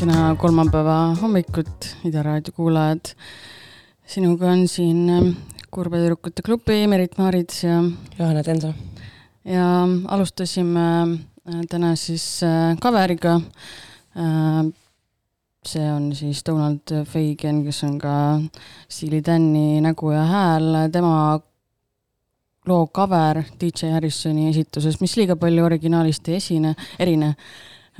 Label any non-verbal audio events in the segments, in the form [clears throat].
kolmapäeva hommikut, Ida raadio kuulajad. sinuga on siin ähm, Kurbe tüdrukute klubi Merit Maarits ja Johanna Tenso. ja alustasime äh, täna siis kaveriga. Äh, äh, see on siis Donald Fagan, kes on ka Steely Dani nägu ja hääl, tema loo cover DJ Harrisoni esituses, mis liiga palju originaalist ei esine, erine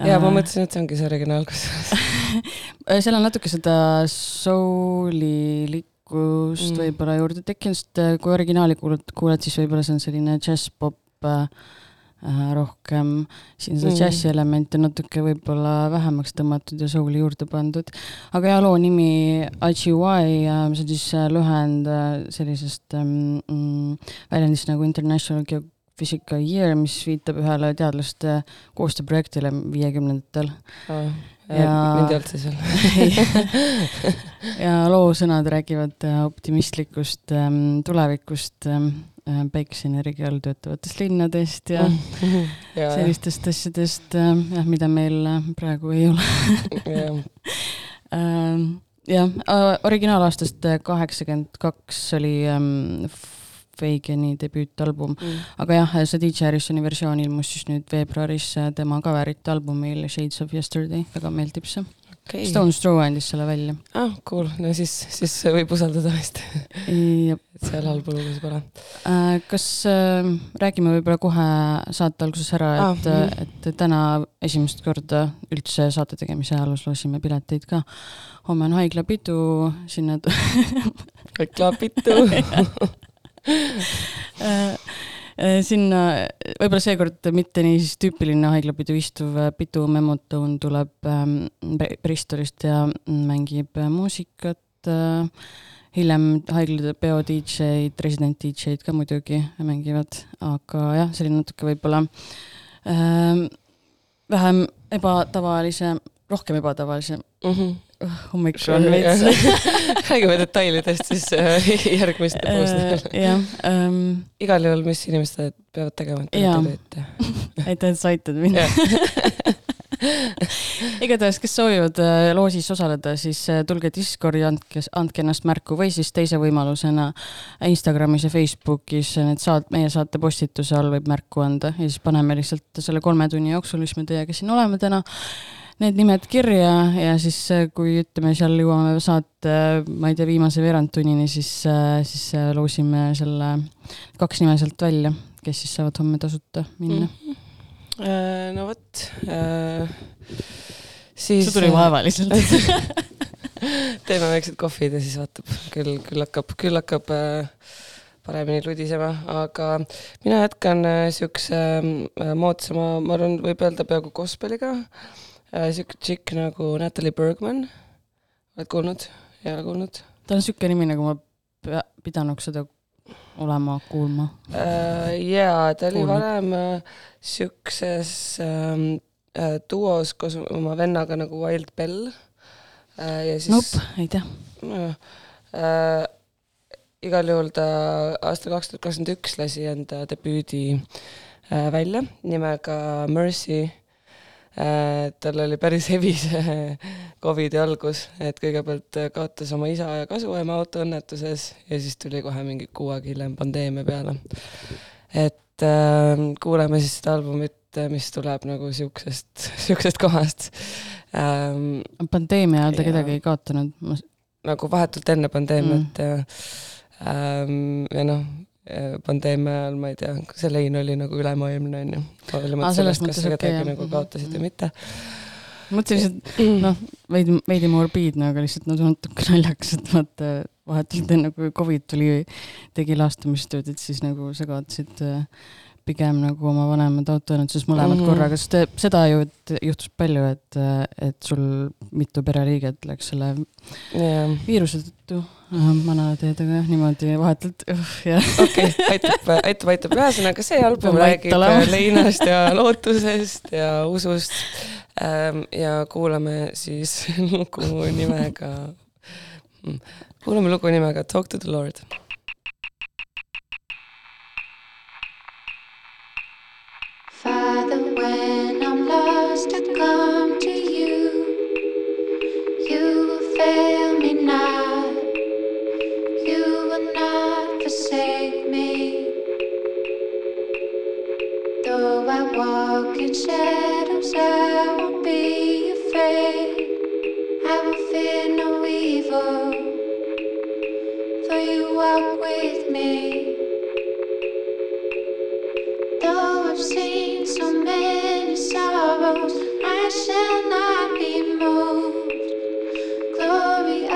ja ma mõtlesin, et see ongi see originaal kusjuures [laughs] seal on natuke seda soulilikkust mm. võib-olla juurde tekkinud, sest äh, kui originaali kuulad, kuulad, siis võib-olla see on selline džässpop äh, äh, rohkem, siin seda mm. džässi elementi natuke võib-olla vähemaks tõmmatud ja souli juurde pandud. aga ja loo nimi IGY, see on siis lühend sellisest ähm, mm, väljendist nagu International Geographic Physical Year, mis viitab ühele teadlaste koostööprojektile viiekümnendatel. Oh,. ja mind ei olnud see seal. [laughs] Ja loo sõnad räägivad äh, optimistlikust ähm, tulevikust ähm, äh, päikeseenergia all töötavatest linnadest ja, [laughs] ja sellistest asjadest äh, jah, mida meil praegu ei ole. [laughs] Ähm, jah, originaalaastast kaheksakümmend kaks oli ähm, Fagani debüütalbum. Mm.. aga jah, see DJ Harrisoni versioon ilmus siis nüüd veebruaris tema cover'ite albumil Shades of Yesterday, väga meeldib see. Okay.. Stones Throw andis selle välja. ah, cool, no siis, siis võib usaldada vist. Seal halbu lugusid pole. Äh,. kas äh, räägime võib-olla kohe saate alguses ära, et ah,, et täna esimest korda üldse saate tegemise ajaloos loosime pileteid ka. homme on haiglapidu, sinna [laughs] haiglapidu. Äh, [laughs] äh, sinna, võib-olla seekord mitte nii siis tüüpiline haiglapidu istuv äh, Pidu Memotone tuleb ähm, Bristolist ja mängib muusikat äh,. hiljem haiglapeo DJ-d, resident DJ-d ka muidugi mängivad, aga jah, selline natuke võib-olla äh, vähem ebatavalise, rohkem ebatavalise mm -hmm. Hommik on veits räägime [laughs] detailidest siis äh, järgmiste postidel. jah ähm,. igal juhul, mis inimesed peavad tegema, et te teete? [laughs] aitäh, et sa aitad mind [laughs] igatahes, kes soovivad äh, loosis osaleda, siis äh, tulge Discordi, andke, andke ennast märku või siis teise võimalusena Instagramis ja Facebookis need saat-, meie saate postituse all võib märku anda ja siis paneme lihtsalt selle kolme tunni jooksul, mis me teiega siin oleme täna, need nimed kirja ja siis, äh, kui ütleme, seal jõuame saate, ma ei tea, viimase veerandtunnini, siis, siis loosime selle kaks nime sealt välja, kes siis saavad homme tasuta minna mm. -hmm Äh, no vot äh,. siis. see tuli äh, vaevaliselt [laughs] teeme väiksed kohvid ja siis vaatab, küll, küll hakkab, küll hakkab äh, paremini ludisema, aga mina jätkan äh, siukse äh, moodsama, ma arvan, võib öelda peaaegu gospeliga äh,. Siuke tšikk nagu Natalie Bergman. oled kuulnud? ei ole kuulnud? ta on siuke nimi, nagu ma pidanuks seda olema kuulma äh,? jaa, ta oli varem äh, siukses ähm, äh, duos koos oma vennaga nagu Wild Bell äh,. ja siis nope, ei tea äh,. igal juhul ta aastal kaks tuhat kakskümmend üks lasi enda debüüdi äh, välja nimega Mercy äh,. Tal oli päris hevi see Covidi algus, et kõigepealt kaotas oma isa ja kasuema autoõnnetuses ja siis tuli kohe mingi kuu aega hiljem pandeemia peale. et äh, kuuleme siis seda albumit, mis tuleb nagu siuksest, [laughs] siuksest kohast ähm,. pandeemia ajal ta kedagi ei kaotanud ma...? nagu vahetult enne pandeemiat mm. ja ähm,, ja noh, pandeemia ajal, ma ei tea, see lein oli nagu ülemaailmne onju. hoolimata sellest, kas sa kedagi nagu kaotasid või mitte mõtlesin, et noh, veidi, veidi morbiidne, aga lihtsalt no natuke naljakas, et vaata vahetult enne kui Covid tuli, tegi laastamistööd, et siis nagu sa kaotasid äh, pigem nagu oma vanemad autoõnnetuses mõlemad mm -hmm. korraga, sest äh, seda ju juhtus palju, et, äh, et sul mitu pereliiget läks selle yeah. viiruse tõttu manateedega jah, niimoodi vahetult. Okei, aitab, aitab, aitab, ühesõnaga see album räägib leinast ja lootusest ja usust. Ähm, ja kuulame siis [laughs] lugu nimega, hmm, kuulame lugu nimega Talk to the Lord. Father, when I'm lost, I come to you. You fail shall not be moved. Glory,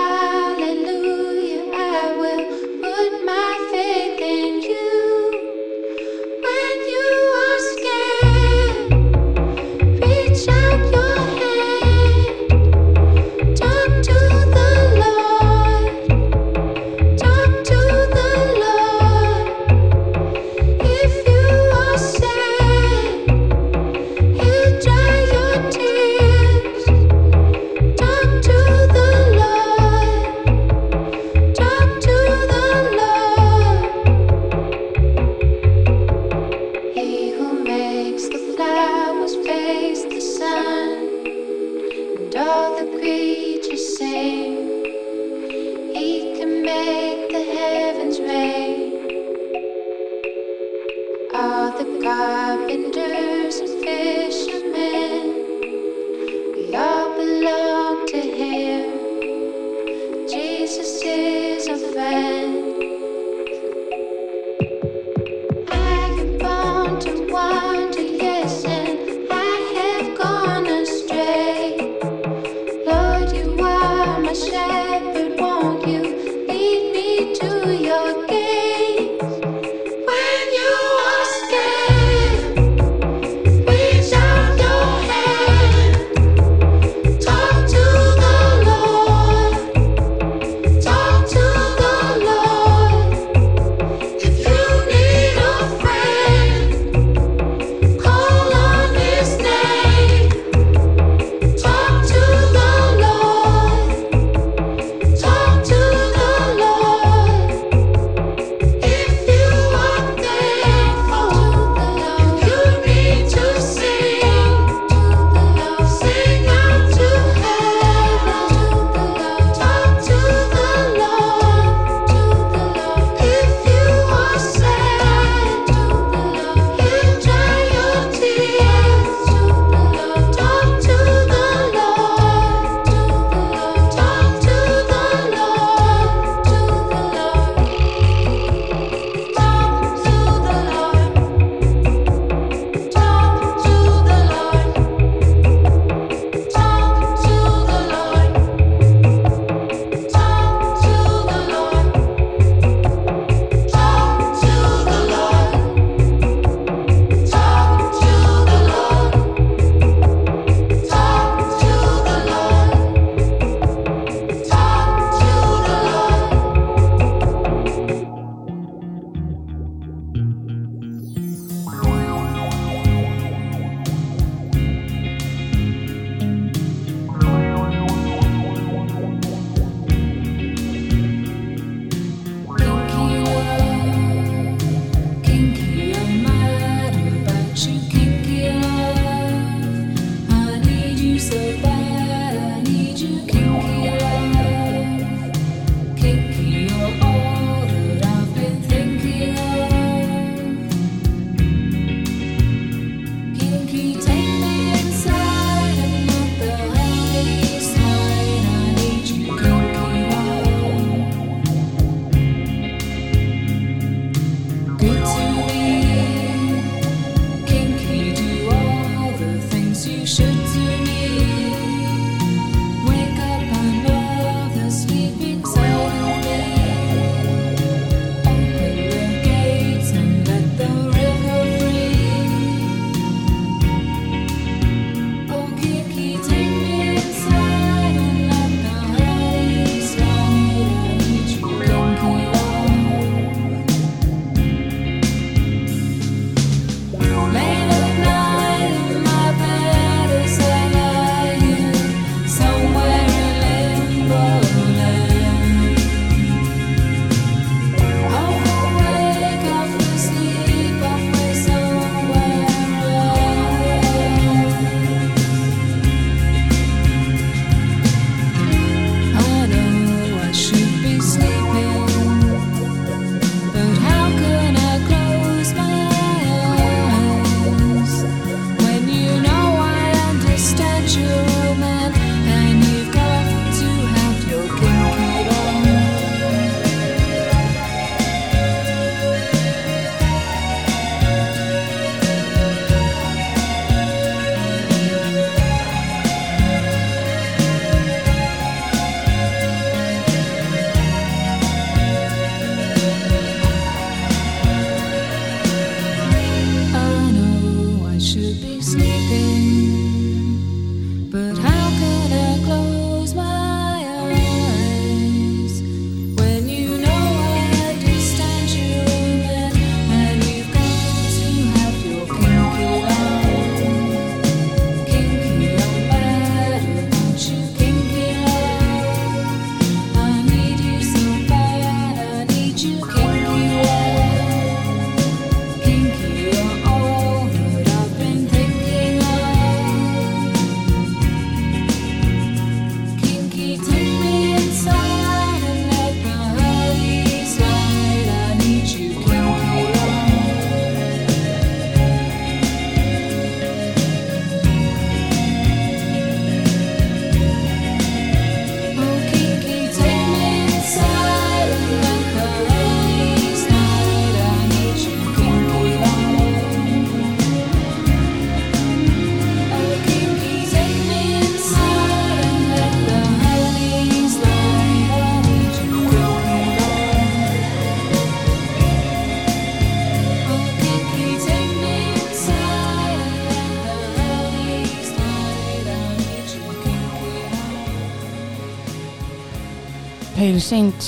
Hail Saints,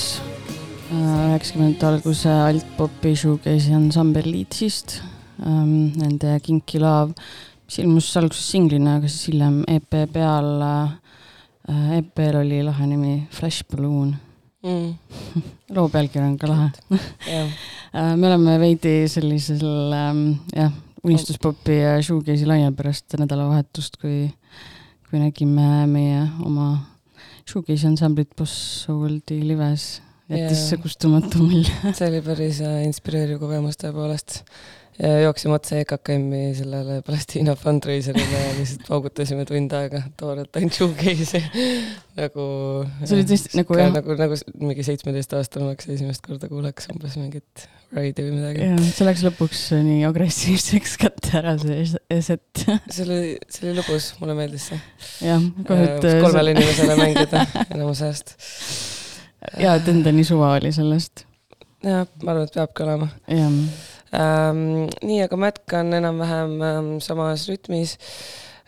üheksakümnendate alguse altpopi shoegaze'i ansambel Leedsist ähm,, nende Kinky Love, mis ilmus alguses singlina, aga siis hiljem EP peal äh,, EP-l oli lahe nimi Flash Balloon mm. [laughs] loo pealkiri on ka lahe. [laughs] Äh, me oleme veidi sellisel ähm, jah, unistuspopi ja shoegaze'i laine pärast nädalavahetust, kui, kui nägime meie oma shoegaze'i ansamblit Boss Souldi lives jättis see kustumatu mulje [laughs] see oli päris äh, inspireeriv kogemus tõepoolest jooksime otse EKKM-i sellele Palestiina fundraiserile ja lihtsalt paugutasime tund aega tooret ainult shoegaze'i nagu. see oli tõesti nagu jah. nagu, nagu mingi seitsmeteistaastane oleks esimest korda kuuleks umbes mingit Ride'i või midagi. jah, see läks lõpuks nii agressiivseks kätte ära, see eset [laughs] see oli, see oli lõbus, mulle meeldis see. jah, kohe, et. kolmele inimesele mängida [laughs] enamuse ajast. ja, et enda nii suva oli sellest. jah, ma arvan, et peabki olema. jah ähm,. nii, aga ma jätkan enam-vähem ähm, samas rütmis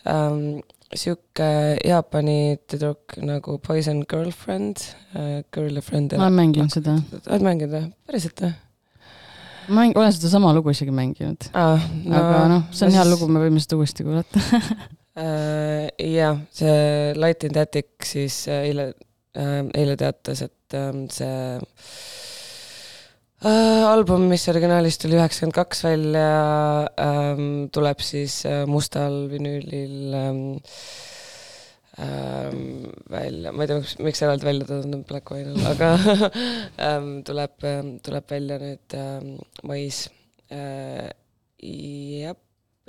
ähm,. sihuke Jaapani tüdruk nagu Poison Girlfriend äh,, Girl ja Friend. ma olen mänginud seda. oled mänginud või? päriselt või? Ma mäng-, olen sedasama lugu isegi mänginud ah,. No, aga noh, see on hea siis... lugu, me võime seda uuesti kuulata uh,. [laughs] jah, see Light in the Attic siis äh, eile uh,, eile teatas, et um, see äh, album, mis originaalis tuli üheksakümmend kaks välja ähm,, tuleb siis äh, mustal vinüülil ähm, välja, ma ei tea, miks eraldi välja toodud on Black Vinyl, [laughs] aga ähm, [laughs] tuleb ähm,, tuleb välja nüüd ähm, mais äh,. jah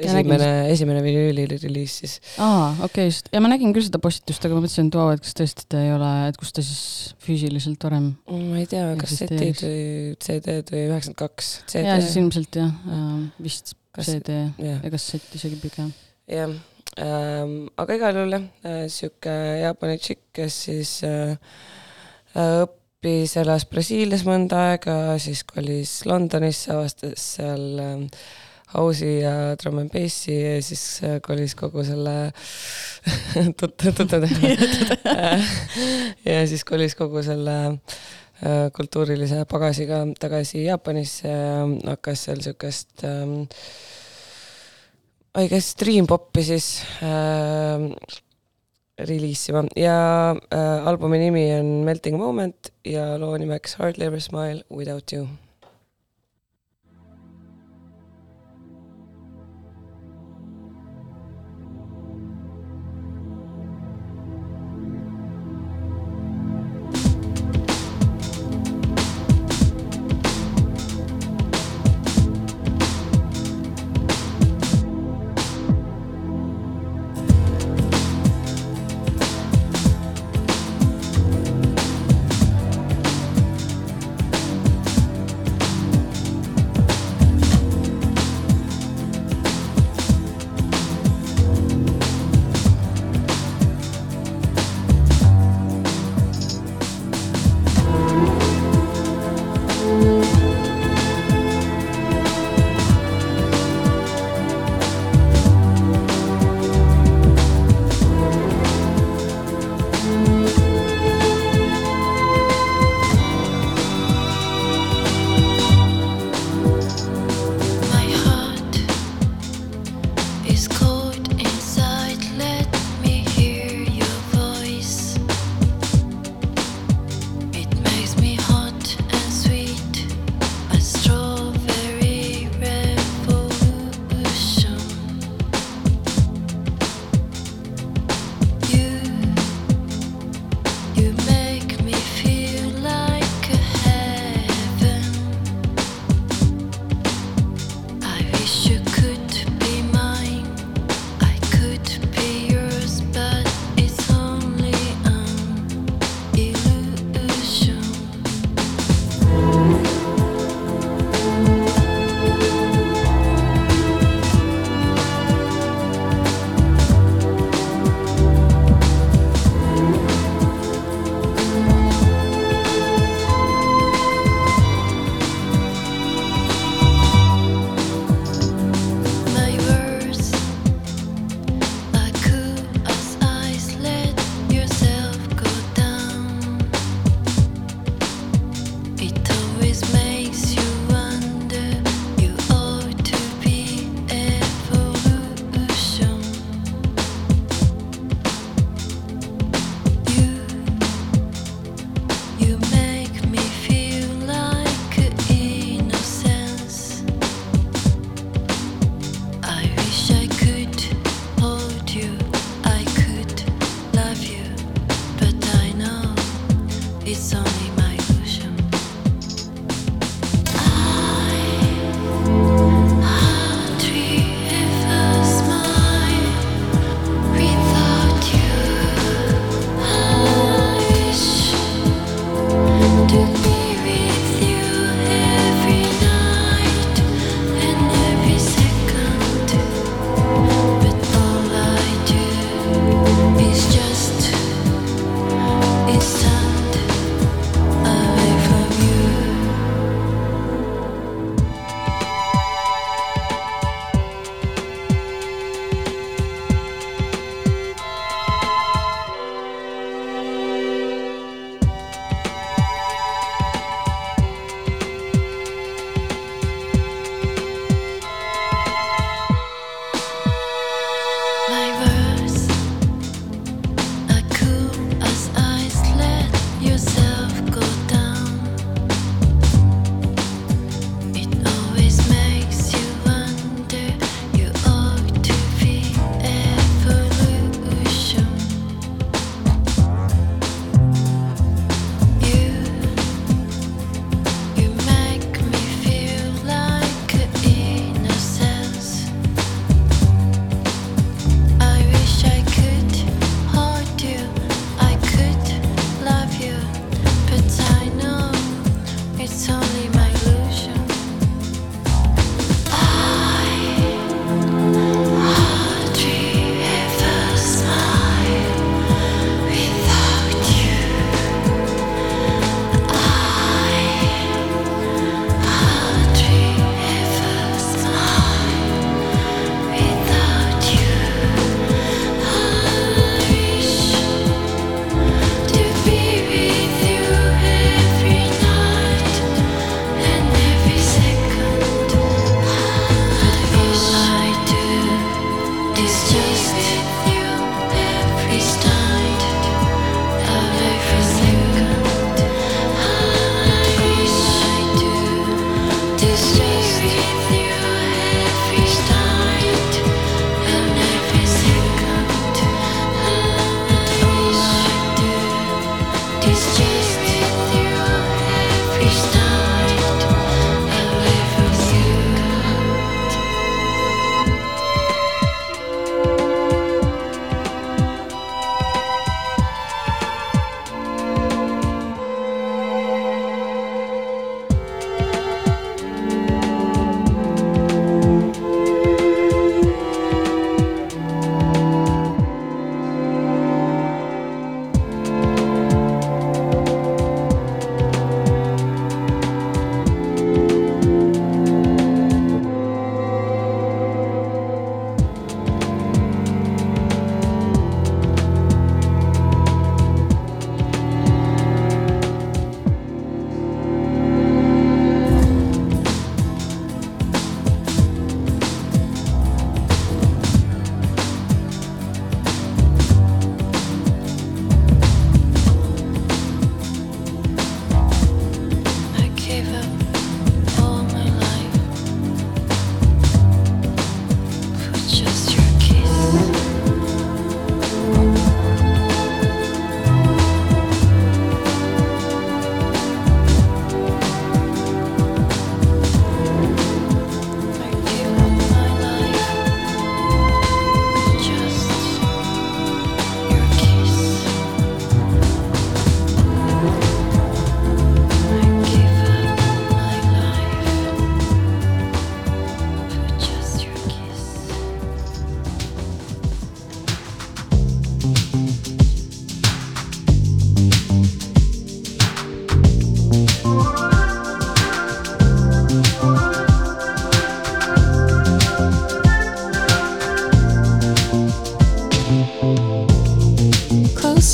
esimene, esimene vinüüli reliis siis. aa, okei okay,, just. ja ma nägin küll seda postitust, aga ma mõtlesin, et vau, et kas tõesti ta ei ole, et kus ta siis füüsiliselt varem ma ei tea, kas setid või CD-d või üheksakümmend kaks. jaa, siis ilmselt jah äh,, vist kas, CD ja. ja kassett isegi pigem. jah ähm,, aga igal juhul jah äh,, sihuke Jaapani tšikk, kes siis äh, äh õppis, elas Brasiilias mõnda aega, siis kolis Londonisse, avastas seal äh, house'i ja drum and bassi ja siis äh, kolis kogu selle [laughs] tuttavad ja siis kolis kogu selle äh, kultuurilise pagasiga tagasi Jaapanisse ja hakkas seal siukest ähm, I guess dream pop'i siis äh, reliisima ja äh, albumi nimi on Melting Moment ja loo nimeks Hardly Ever Smile Without You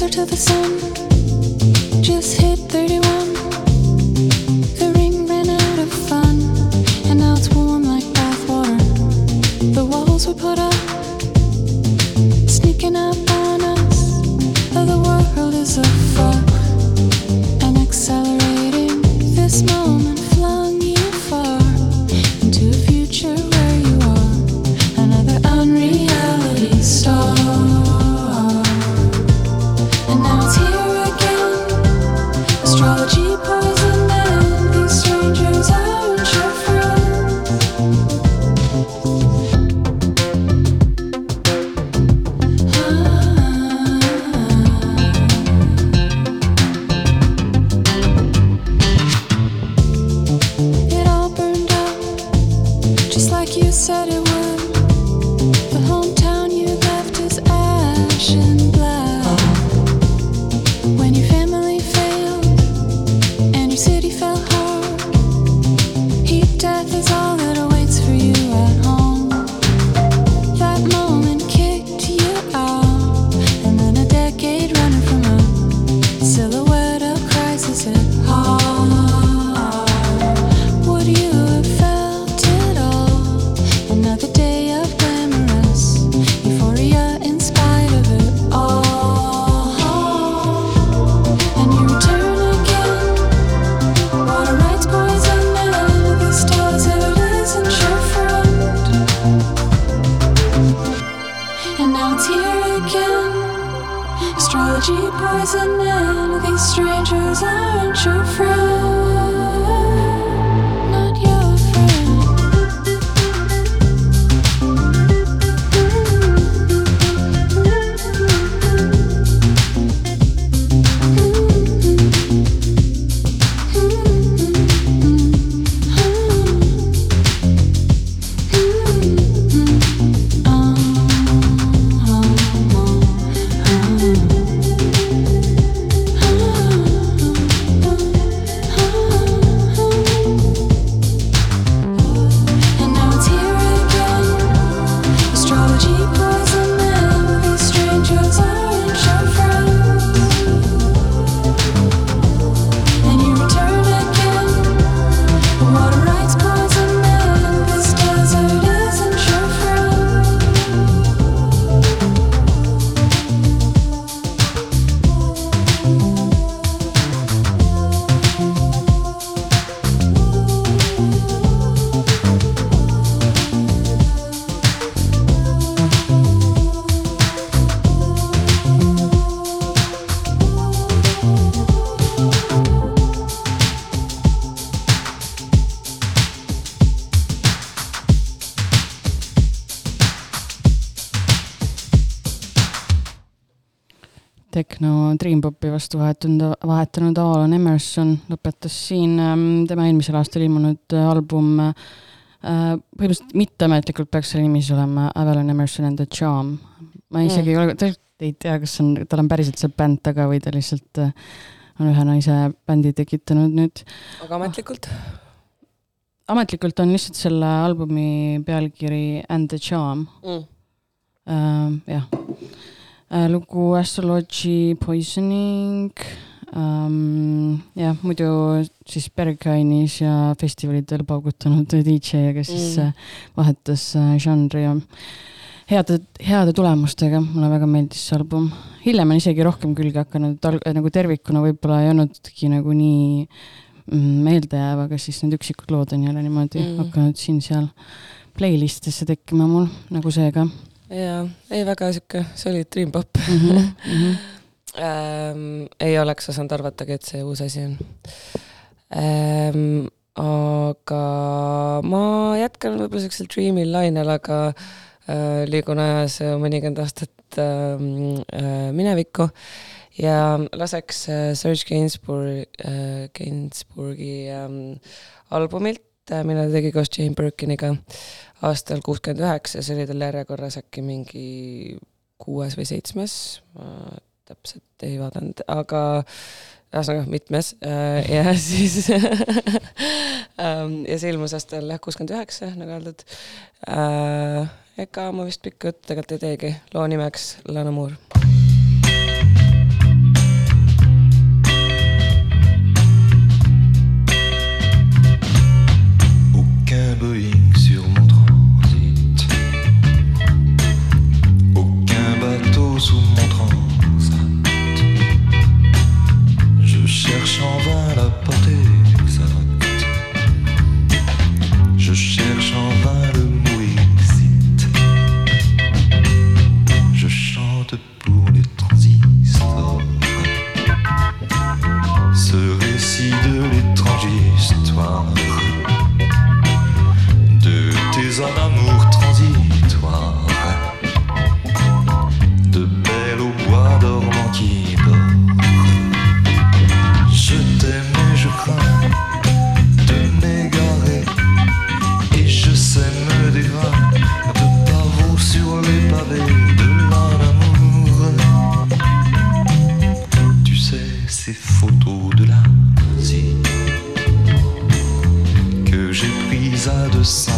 to the sun. Dreampopi vastu vahetunud, vahetanud Alan Emerson lõpetas siin ähm, tema eelmisel aastal ilmunud album äh, põhimõtteliselt mitteametlikult peaks selle nimi siis olema Avalon Emerson and the Charm. ma isegi ei ole, tegelikult ei tea, kas on, tal on päriselt see bänd taga või ta lihtsalt äh, on ühe naise bändi tekitanud nüüd. aga ametlikult? ametlikult on lihtsalt selle albumi pealkiri And the Charm mm.. Uh, jah lugu Astrology Poisoning um,. jah, muidu siis Berghainis ja festivalidel paugutanud DJ, kes siis mm. vahetas žanri ja heade, heade tulemustega, mulle väga meeldis see album. hiljem on isegi rohkem külge hakanud, nagu tervikuna võib-olla ei olnudki nagu nii mm, meeldejääv, aga siis need üksikud lood on jälle niimoodi mm. hakanud siin-seal playlist'isse tekkima mul, nagu see ka. Jaa, ei väga sihuke solid dream pop mm. -hmm, mm -hmm. ähm, [laughs] ei oleks osanud arvatagi, et see uus asi on ähm,. aga ma jätkan võib-olla siuksel dream'il lainel, aga Äh, liigun ajas mõnikümmend aastat ähm, äh, minevikku ja laseks äh, Serge Gainsbourg, Gainsbourgi ähm, albumilt, mille ta tegi koos Jane Birkiniga aastal kuuskümmend üheksa, see oli tal järjekorras äkki mingi kuues või seitsmes, ma täpselt ei vaadanud, aga ühesõnaga mitmes ja [laughs] siis ähm, ja see ilmus aastal jah, kuuskümmend üheksa, nagu öeldud ega ma vist pikka juttu tegelikult ei teegi, loo nimeks Lana Moore. qu'un Boeing. side.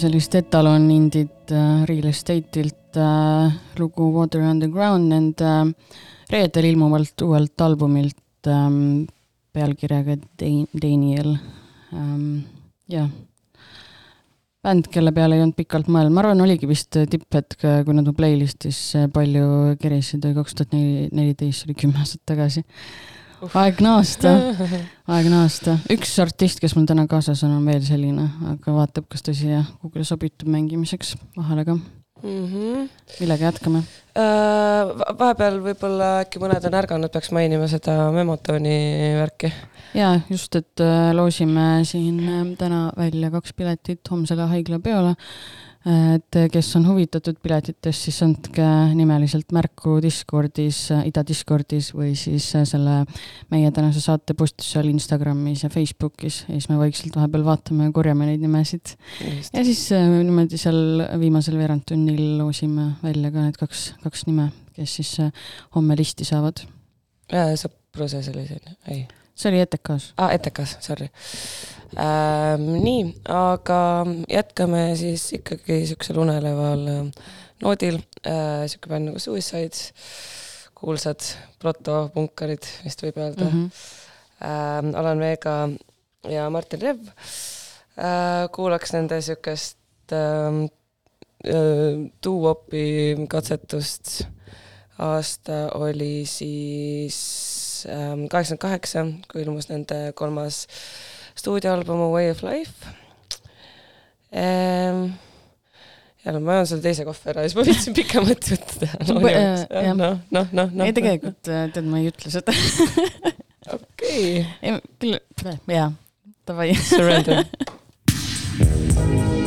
Sellist etalon indit äh, Real Estate'ilt äh, lugu Water Underground nende äh, reedel ilmuvalt uuelt albumilt ähm, pealkirjaga Daniel. Ähm,. jah, bänd, kelle peale ei olnud pikalt mõelnud, ma arvan, oligi vist tipphetk, kui nad mu playlist'is palju kerisid, oli kaks tuhat neli, neliteist, see oli kümme aastat tagasi aeg naasta, [laughs] aeg naasta. üks artist, kes mul täna kaasas on, on veel selline, aga vaatab, kas ta siia kuhugile sobitub mängimiseks vahele ka mm. -hmm. millega jätkame uh,? vahepeal võib-olla äkki mõned on ärganud, peaks mainima seda Memotoni värki. ja just, et uh, loosime siin uh, täna välja kaks piletit homsele haiglapeole et kes on huvitatud piletitest, siis andke nimeliselt märku Discordis, Ida Discordis või siis selle meie tänase saate postituse all Instagramis ja Facebookis ja siis me vaikselt vahepeal vaatame ja korjame neid nimesid. ja siis äh, niimoodi seal viimasel veerandtunnil loosime välja ka need kaks, kaks nime, kes siis äh, homme listi saavad. sõpruse sellisel, ei see oli ETK-s. aa ah,, ETK-s, sorry ähm,. nii, aga jätkame siis ikkagi siuksel uneleval äh, noodil äh,. siuke bänd nagu Suicide, kuulsad protopunkarid vist võib öelda mm. -hmm. Ähm, Alan Vega ja Martin Rev äh,. kuulaks nende siukest ähm, äh, doo-wopi katsetust. aasta oli siis Ähm, kaheksakümmend kaheksa, kui ilmus nende kolmas stuudioalbum Way of Life ehm,. jälle, ma joon selle teise kohvi ära ja siis ma võtsin pikemat juttu teha. noh, noh, noh, noh. ei, tegelikult äh, tead, ma ei ütle seda. [laughs] okei. küll, jaa, davai. Surrender [laughs]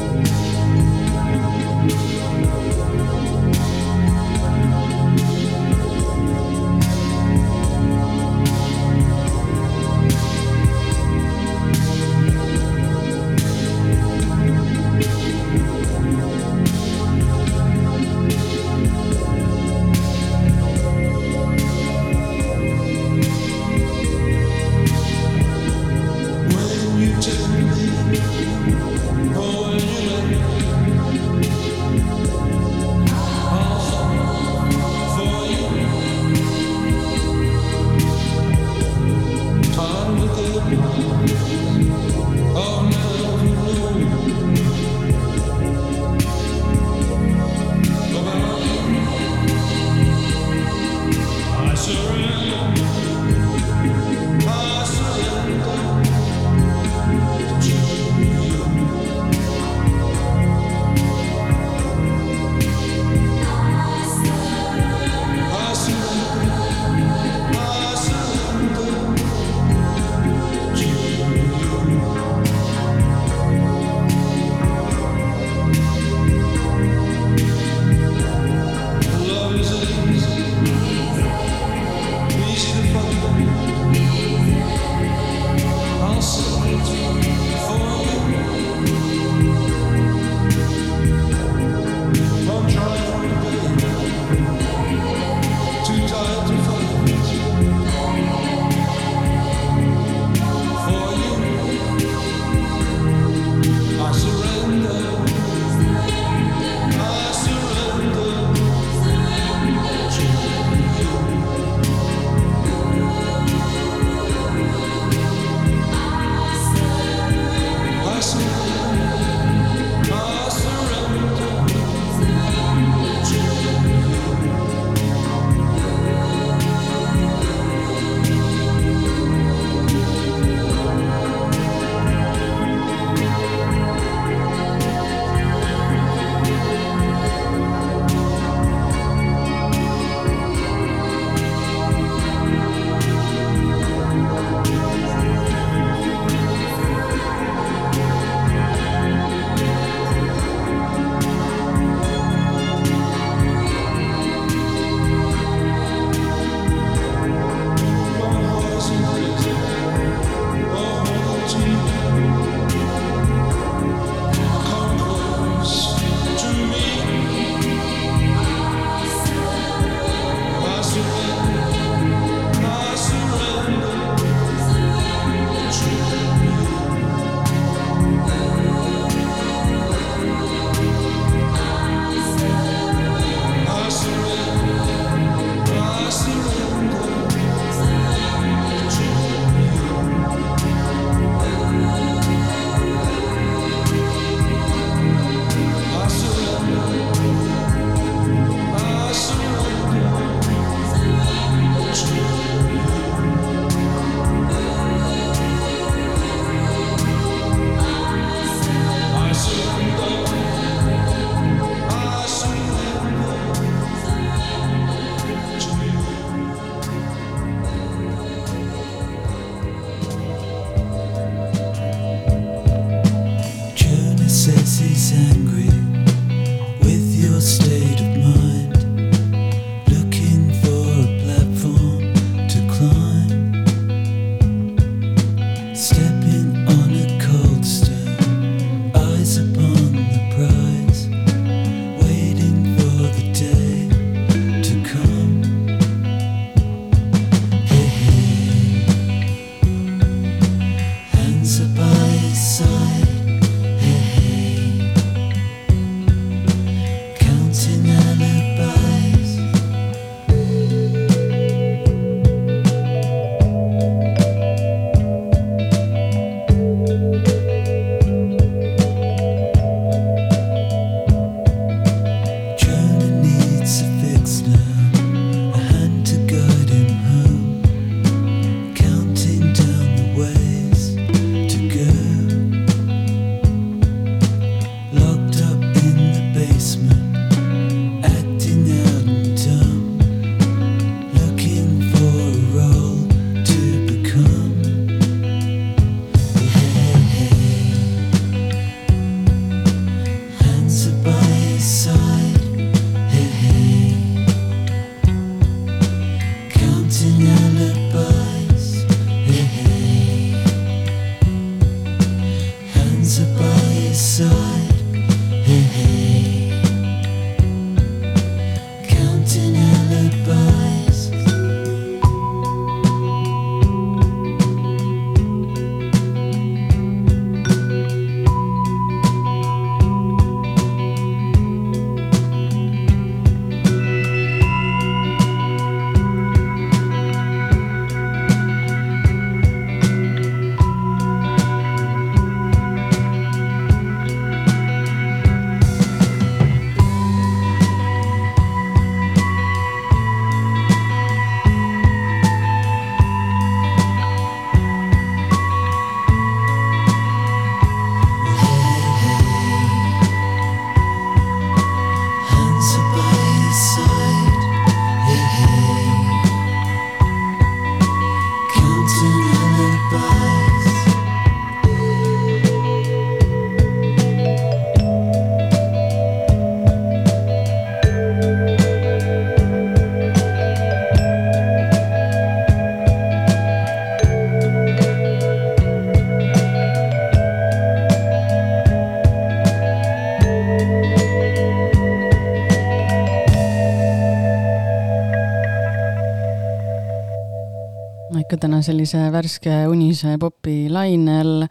täna sellise värske unise popi lainel.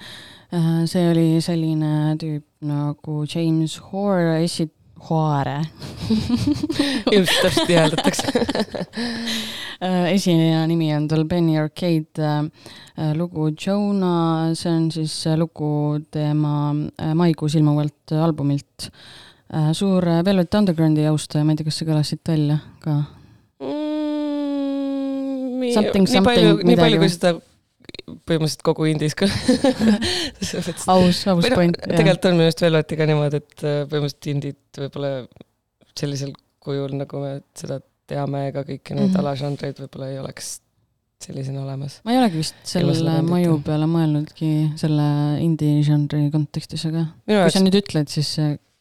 see oli selline tüüp nagu James Hoare esi-, Hoare. [laughs] Ilmselt täpselt hääldatakse [laughs] esineja nimi on tal Benny Arcade lugu Jonah, see on siis lugu tema maikuus ilmuvalt albumilt. Äh, suur äh, Velvet Undergroundi austaja, ma ei tea, kas see kõlas siit välja ka mm,? Something, nii palju, nii palju, kui seda põhimõtteliselt kogu indis ka [laughs] aus, aus no, point. tegelikult on minu arust Velvetiga niimoodi, et äh, põhimõtteliselt indit võib-olla sellisel kujul, nagu me seda teame, ega kõiki neid mm -hmm. alažanreid võib-olla ei oleks sellisena olemas. ma ei olegi vist selle mõju peale mõelnudki selle indie žanri kontekstis, aga kui jaoks... sa nüüd ütled, siis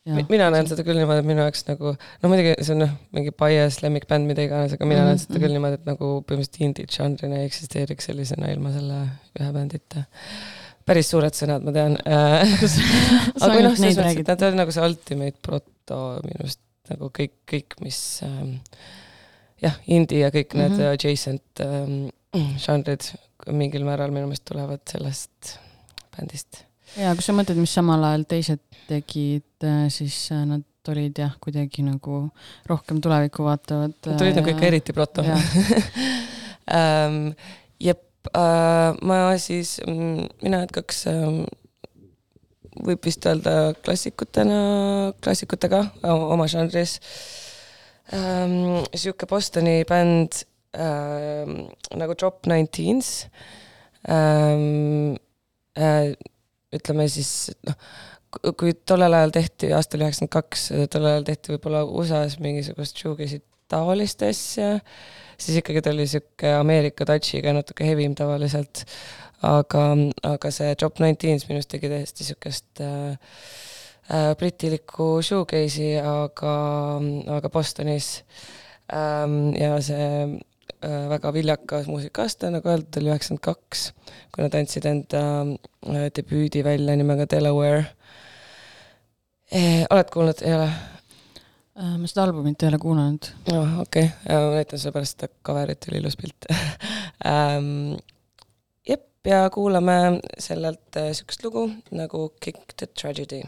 mina näen seda küll niimoodi, et minu jaoks nagu, no muidugi see on noh, mingi bias, lemmikbänd, mida iganes, aga mina mm -hmm. näen seda küll mhm. niimoodi, et nagu põhimõtteliselt indie žanrina ei eksisteeriks sellisena ilma selle ühe bändita. päris suured sõnad, ma tean [laughs] aga või noh, selles mõttes, et nad on nagu see ultimate proto minu arust nagu kõik, kõik, mis ähm, jah, indie ja kõik mm -hmm. need mhm. adjacent ähm, žanrid mingil määral minu meelest tulevad sellest bändist ja kui sa mõtled, mis samal ajal teised tegid, äh, siis äh, nad olid jah, kuidagi nagu rohkem tulevikku vaatavad. Nad olid nagu ikka eriti proto um,. [laughs] jep uh,, ma siis, mm, mina jätkaks um, võib vist öelda klassikutena, klassikutega oma žanris um,. sihuke Bostoni bänd um, nagu Drop Nineteens um,. Uh, ütleme siis noh, kui tollel ajal tehti, aastal üheksakümmend kaks, tollel ajal tehti võib-olla USA-s mingisugust shoegaze'i taolist asja, siis ikkagi ta oli sihuke Ameerika touch'iga natuke heavim tavaliselt. aga, aga see Drop Nineteens minu arust tegi täiesti sihukest äh, äh, britilikku shoegaze'i, aga, aga Bostonis ähm,. ja see väga viljakas muusikaasta, nagu öeldud, oli üheksakümmend kaks, kui nad andsid enda äh, debüüdi välja nimega Delaware eh,. oled kuulnud, ei ole? Äh, ma seda albumit ei ole kuulanud. oh, okei okay., ma näitan sulle pärast seda cover'it, oli ilus pilt um,. [laughs] jep, ja kuulame sellelt niisugust lugu nagu Kick the Tragedy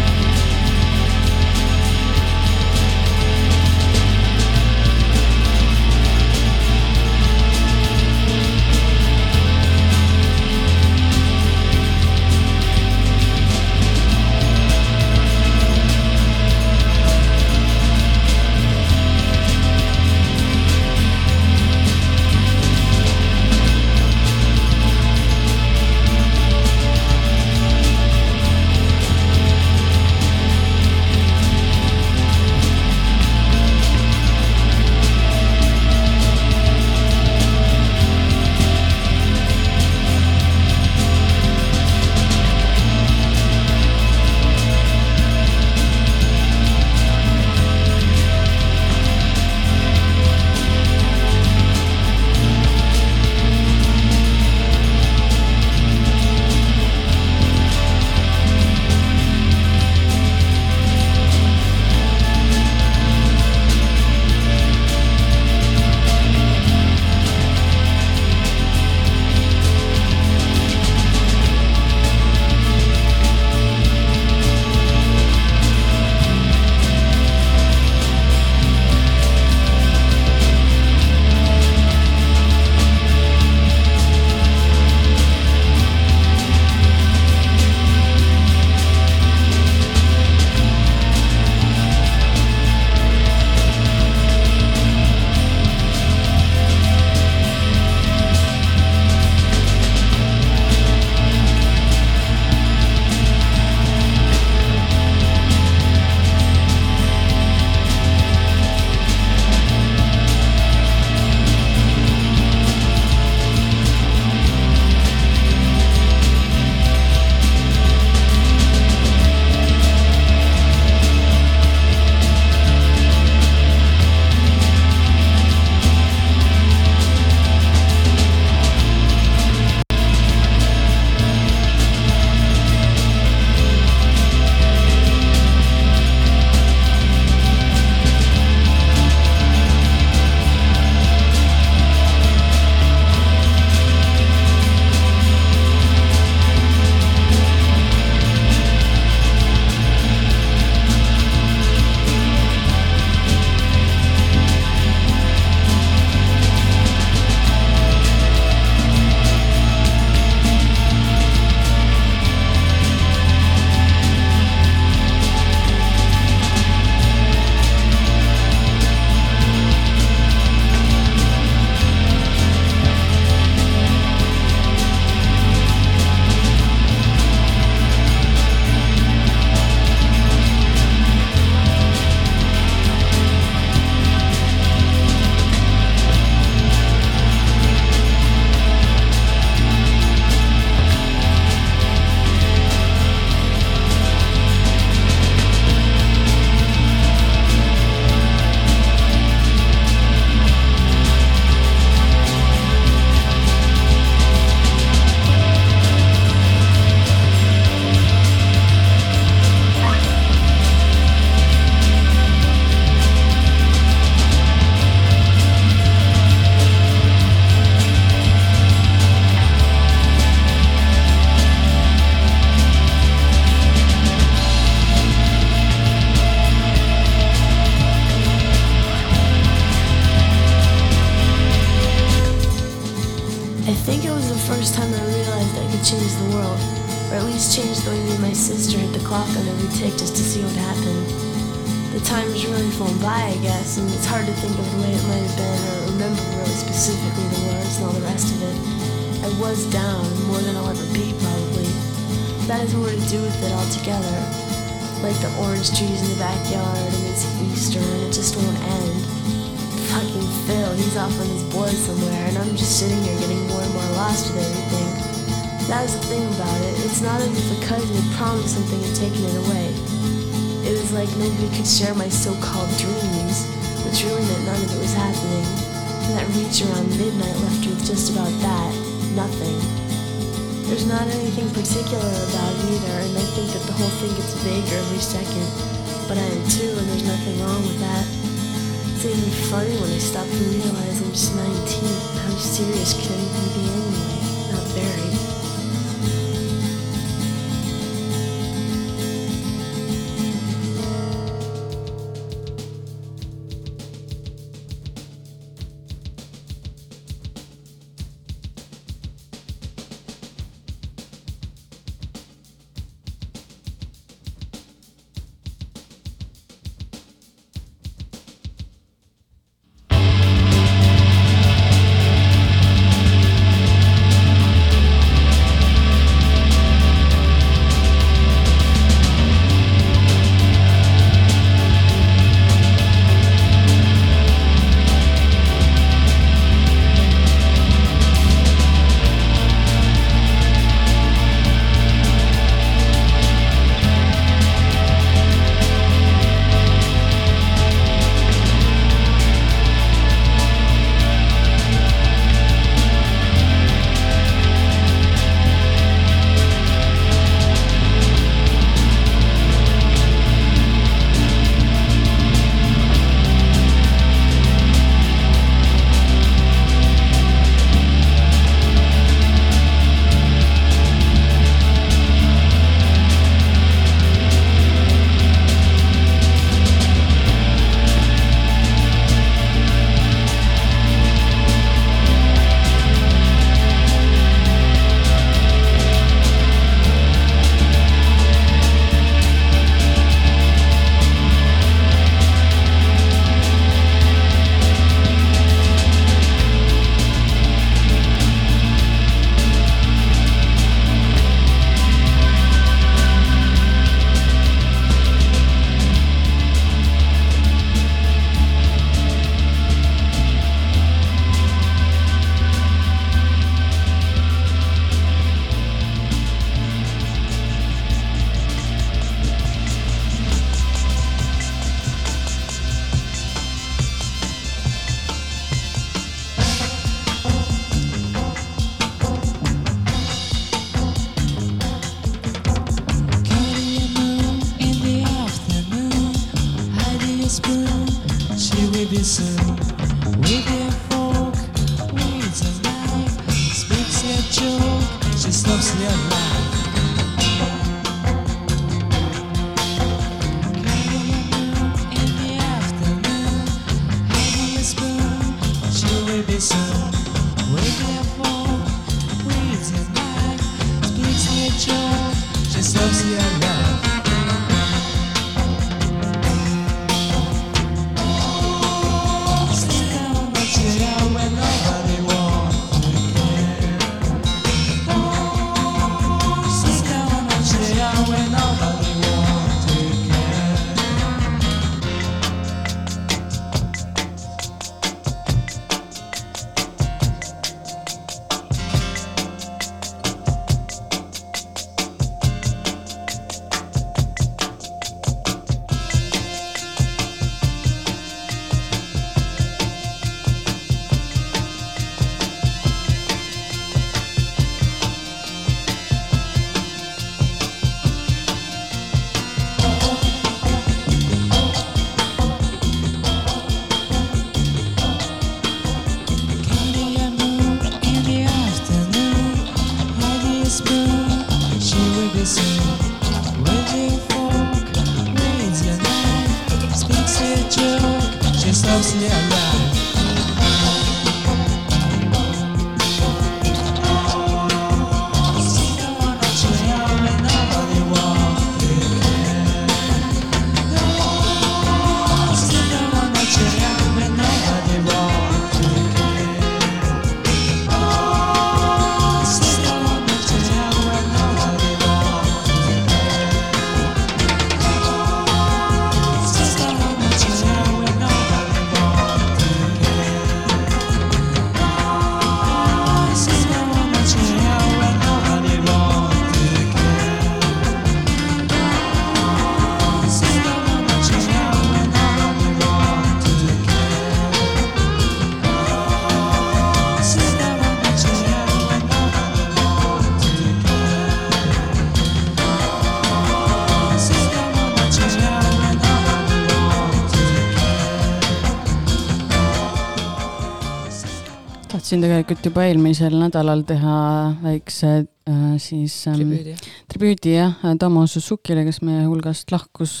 tahtsin tegelikult juba eelmisel nädalal teha väikse äh, siis ähm, tribüüdi, tribüüdi jah, Tomo Susukile, kes meie hulgast lahkus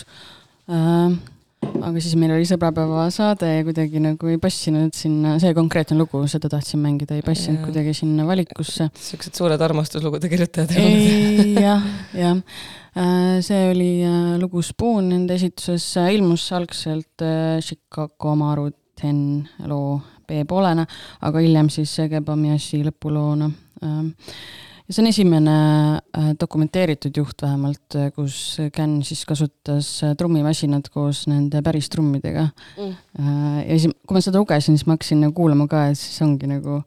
äh, aga siis meil oli sõbrapäeva saade ja kuidagi nagu ei passinud sinna, see konkreetne lugu, seda tahtsin mängida, ei passinud ja. kuidagi sinna valikusse. siuksed suured armastuslugude kirjutajad. jah, jah. Äh, see oli äh, lugu Spoon nende esituses, äh, ilmus algselt Chicago Maru Ten loo B-poolena, aga hiljem siis Gebamiashi lõpuloona ja see on esimene äh, dokumenteeritud juht vähemalt, äh, kus Ken siis kasutas äh, trummimasinat koos nende päris trummidega mm.. ja siis, kui ma seda lugesin, siis ma hakkasin nagu kuulama ka, et siis ongi nagu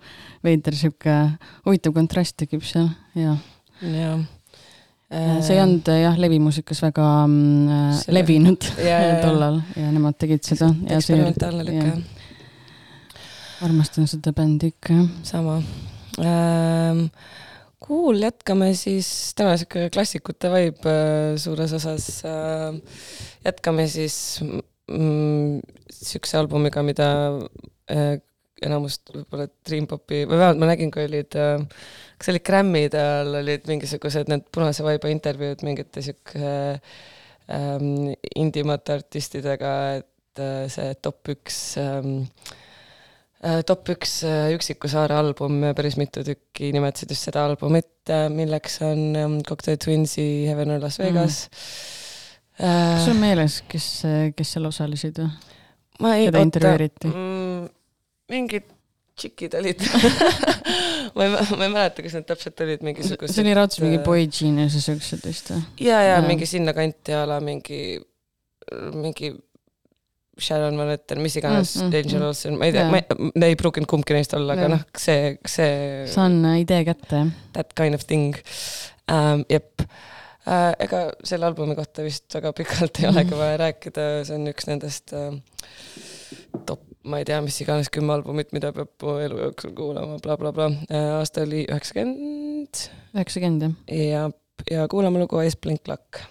veider sihuke huvitav kontrast tekib seal ja. jaa see ei olnud jah, levimuusikas väga mm, levinud [laughs] tollal ja nemad tegid seda. eksperimentaalne lüke. Armastan seda bändi ikka, jah. sama ähm, Cool, jätkame siis, täna sihuke klassikute vibe äh, suures osas äh,. jätkame siis mm, siukse albumiga, mida äh, enamust võib-olla Dream Popi, või vähemalt ma nägin, kui olid äh,, kas olid Grammy'de all olid mingisugused need Punase vaiba intervjuud mingite sihuke ähm, indimate artistidega, et äh, see top üks ähm, Äh, top üks äh, Üksiku saare album, päris mitu tükki nimetasid just seda albumit, äh, milleks on ähm, Cocktail Twinsi Heaven or Las mm. Vegas mm.. kas sul on meeles, kes, kes seal osalesid või? ma ei, oota, mm, mingid tšikid olid [laughs] ma ei, ma ei mäleta, kas need täpselt olid mingisugused. see oli raudselt mingi Boy Genius ja siuksed vist või? ja, ja mingi sinnakanti a la mingi, mingi Sharon Van Etten, mis iganes mm, mm, Angel mm. Olsen, ma ei tea ma ei pruukinud kumbki neist olla, aga noh, see, see. saan idee kätte. That kind of thing um,, jep uh,. ega selle albumi kohta vist väga pikalt ei olegi vaja [laughs] rääkida, see on üks nendest uh, top, ma ei tea, mis iganes kümme albumit, mida peab elu jooksul kuulama bla, bla, blablabla uh,. aasta oli üheksakümmend. üheksakümmend, jah. ja, ja kuulame lugu Ice Blink Luck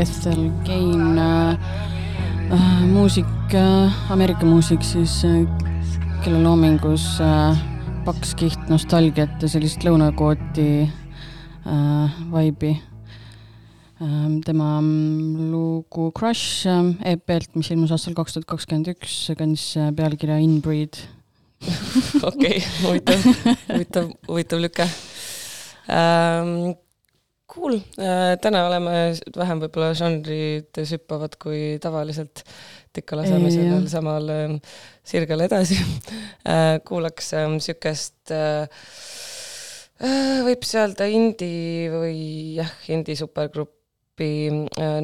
Bethel Gain äh, äh, muusik äh,, Ameerika muusik siis äh,, kelle loomingus äh, paks kiht nostalgiat ja sellist lõunakooti äh, vaibi äh,. tema lugu Crush äh, EP-lt, mis ilmus aastal kaks tuhat kakskümmend üks, kandis äh, pealkirja Inbreed [laughs] okei, huvitav, huvitav, huvitav lüke ähm, Cool, äh, täna oleme vähem võib-olla žanrides hüppavad kui tavaliselt. et ikka laseme sellel samal ähm, sirgel edasi. Äh, kuulaks ähm, äh, võib see öelda indie või jah, indie supergrupi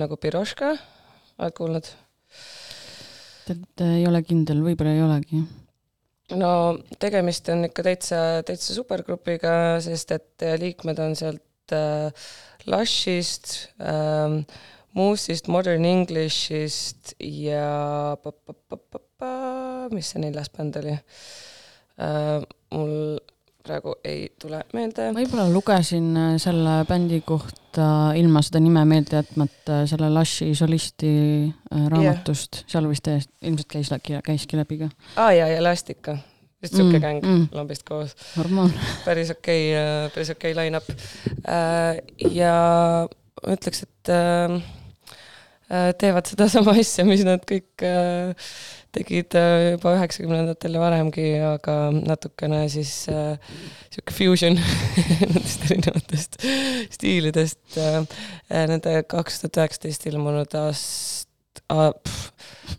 nagu Piroška, oled kuulnud? tead, ei ole kindel, võib-olla ei olegi. No tegemist on ikka täitsa, täitsa supergrupiga, sest et liikmed on sealt äh, Lushist ähm,, Moose'ist, Modern Englishist ja pa, pa, pa, pa, pa, mis see neljas bänd oli äh,? mul praegu ei tule meelde. võib-olla lugesin äh, selle bändi kohta ilma seda nime meelde jätmata selle Lushi solisti äh, raamatust yeah., seal vist ilmselt käis, käiski läbi ka. aa ah, jaa, ja Elastica vist sihuke mm, gäng mm. lambist koos. [laughs] päris okei okay,, päris okei okay line-up. Äh, ja ma ütleks, et äh, äh, teevad sedasama asja, mis nad kõik tegid juba üheksakümnendatel ja varemgi, aga natukene siis sihuke fusion [laughs] nendest erinevatest stiilidest. Nende kaks tuhat üheksateist ilmunud aast-,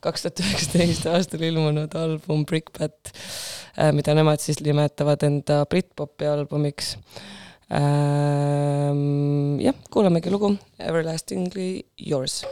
kaks tuhat üheksateist aastal ilmunud album Brickbat, äh, mida nemad siis nimetavad enda Britpopi albumiks. Ähm, jah, kuulamegi lugu Everlastingly Yours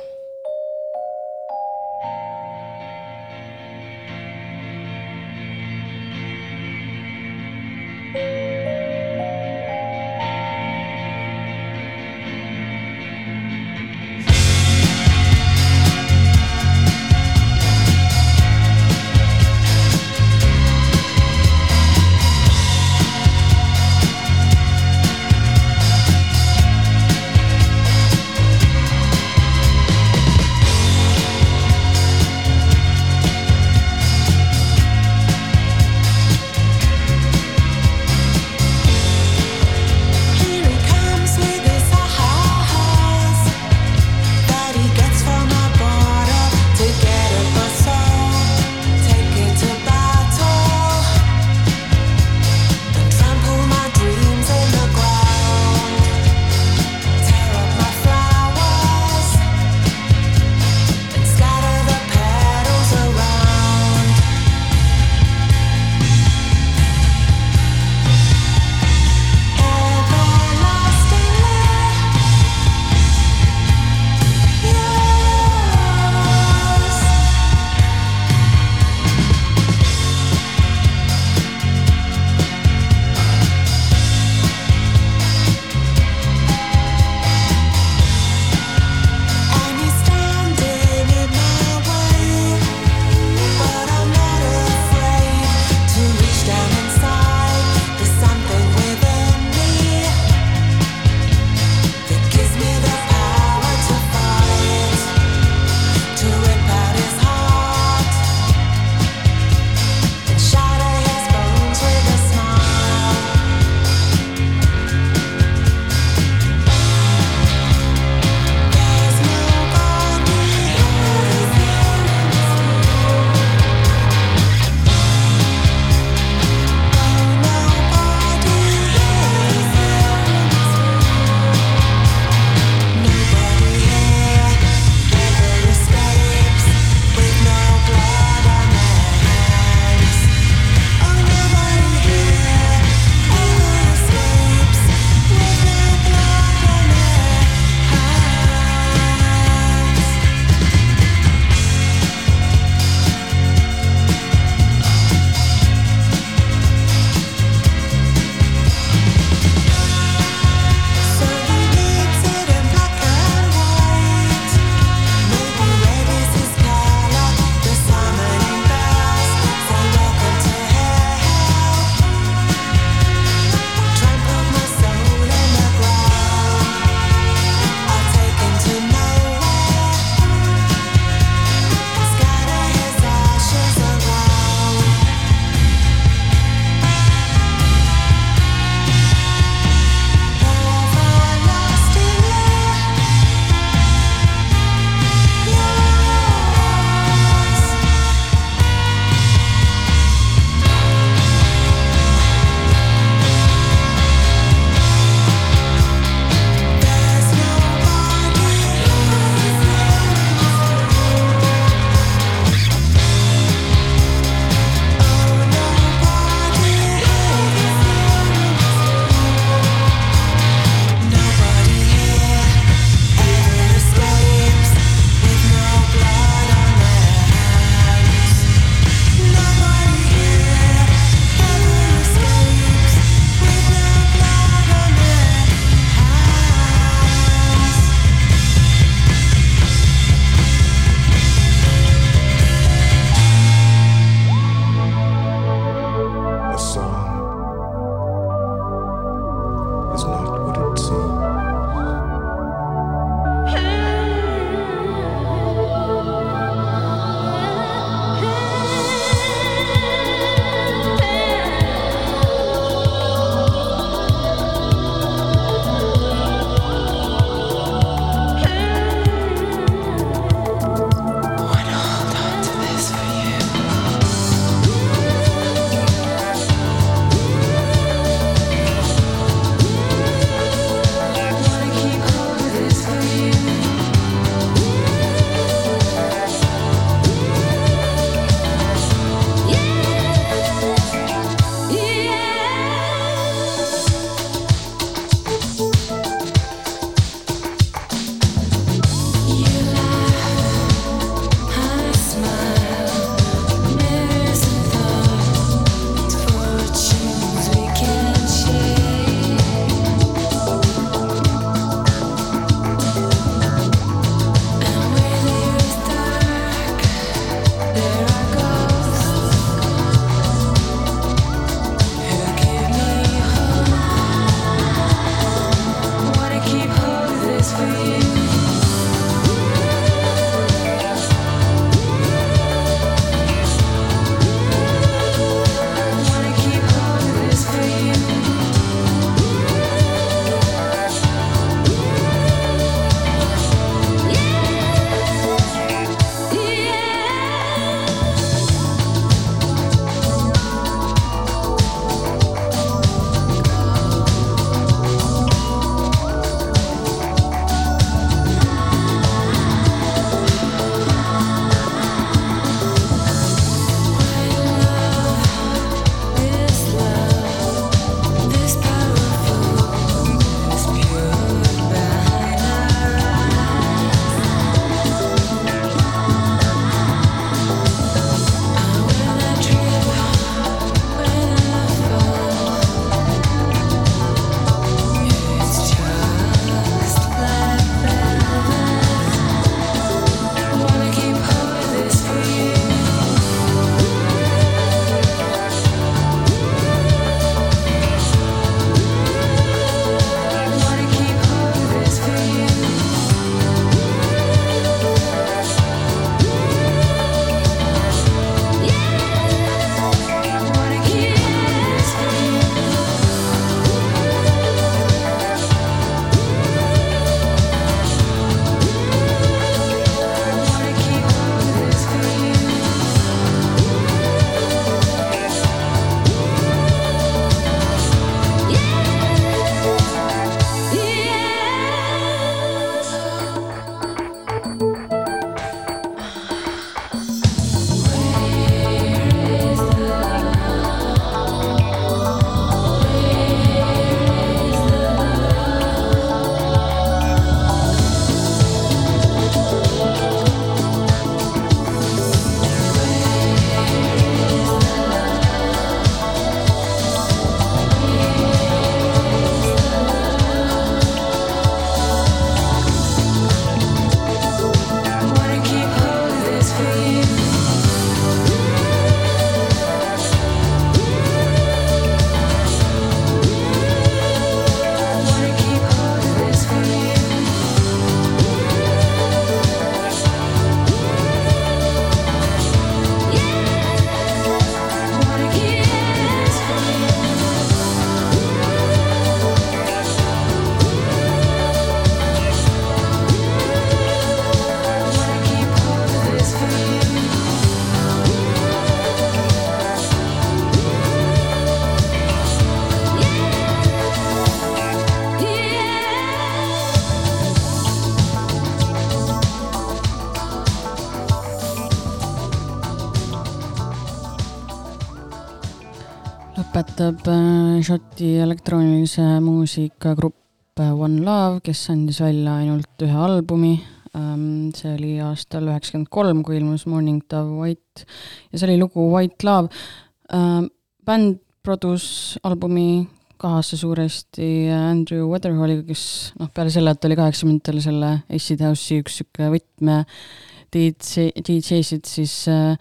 äh, Šoti elektroonilise muusika grupp äh, One Love, kes andis välja ainult ühe albumi. Ähm, see oli aastal üheksakümmend kolm, kui ilmus Morning Dove White ja see oli lugu White Love. Ähm, bänd produs albumi kahasse suuresti Andrew Weatherhalliga, kes noh, peale selle, et oli kaheksakümnendatel selle Acid House'i üks niisugune võtme DJ, DJ-sid, siis Äh,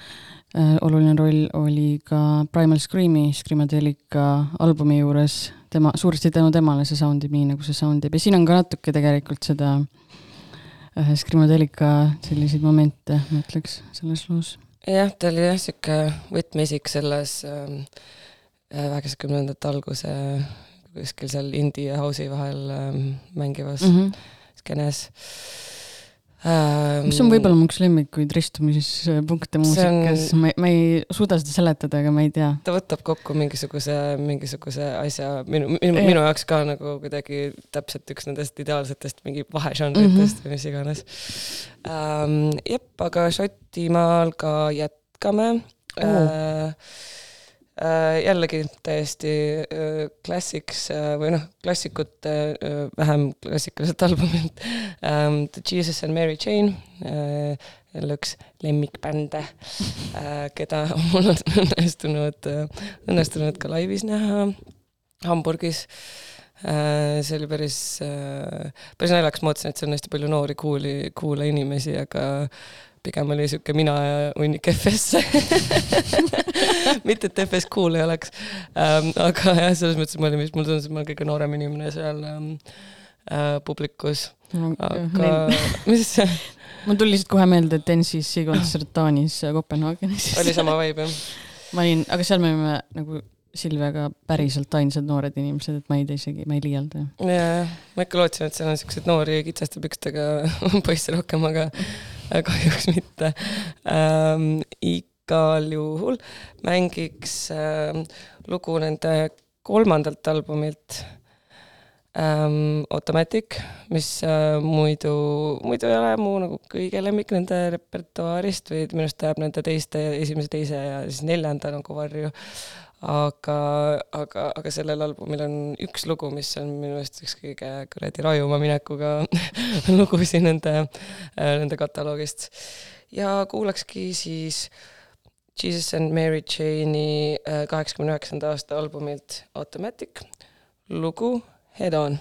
oluline roll oli ka Primal Screami, Screamadelica albumi juures, tema, suuresti tänu temale see sound ib nii, nagu see sound ib ja siin on ka natuke tegelikult seda äh, Screamadelica selliseid momente, ma ütleks, selles loos. jah, ta oli jah, niisugune võtmeisik selles ähm, äh, üheksakümnendate alguse kuskil seal indie ja house'i vahel äh, mängivas mm -hmm. skeenes. Mis on võib-olla mu üks lemmikuid ristumispunkte muusikas on..., ma, ma ei suuda seda seletada, aga ma ei tea. ta võtab kokku mingisuguse, mingisuguse asja minu, minu, minu jaoks ka nagu kuidagi täpselt üks nendest ideaalsetest mingi vahežanritest mm -hmm. või mis iganes ähm,. jep, aga Šotimaal ka jätkame oh. äh, Äh, jällegi täiesti äh, klassiks äh, või noh, klassikute vähem klassikaliselt albumilt um,. The Jesus and Mary Chain, jälle üks lemmikbände, keda [laughs] mul on õnnestunud, õnnestunud ka laivis näha Hamburgis see oli päris, päris naljakas, ma mõtlesin, et seal on hästi palju noori kuuli, kuula inimesi, aga pigem oli sihuke mina ja hunnik FS [laughs] mitte, et FS cool ei oleks ähm,. aga jah, selles mõttes ma olin vist, mulle tundus, et ma olen kõige noorem inimene seal ähm, äh, publikus. aga [laughs] mis [laughs] mul tuli lihtsalt kohe meelde, et NCC kontsert Taanis Kopenhaagenis oli sama vibe jah? ma olin, aga seal me olime nagu Silviaga päriselt ainsad noored inimesed, et ma ei tea isegi, ma ei liialda. jaa, ma ikka lootsin, et seal on siukseid noori kitsaste pükstega poisse rohkem, aga kahjuks mitte ähm,. igal juhul mängiks ähm, lugu nende kolmandalt albumilt ähm, Automatic, mis äh, muidu, muidu ei ole mu nagu kõige lemmik nende repertuaarist või minu arust jääb nende teiste, esimese, teise ja siis neljanda nagu varju aga, aga, aga sellel albumil on üks lugu, mis on minu meelest üks kõige kuradi rajuma minekuga [laughs] lugusid nende, nende kataloogist. ja kuulakski siis Jesus and Mary Chane'i äh, kaheksakümne üheksanda aasta albumilt Automatic lugu Head On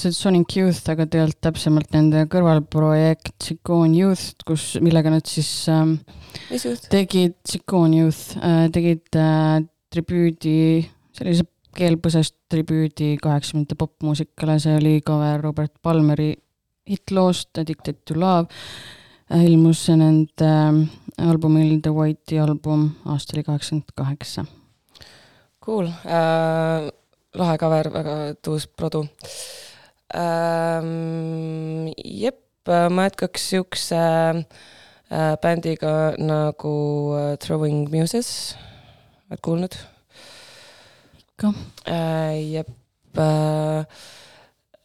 põhimõtteliselt Sonic Youth, aga tegelikult täpsemalt nende kõrvalprojekt Tsikkoon Youth, kus, millega nad siis ähm, tegid, Tsikkoon Youth äh, tegid äh, tribüüdi, sellise keelpõsest tribüüdi kaheksakümnendate popmuusikale, see oli cover Robert Palmeri hittloost Addicted to Love äh,. ilmus nende äh, albumil The White'i album, aasta oli kaheksakümmend kaheksa. Cool äh,, lahe cover, väga tuus produ ähm,. jep, ma jätkaks siukse äh, bändiga nagu äh, Throwing Muses, oled kuulnud? ikka äh,. jep äh,,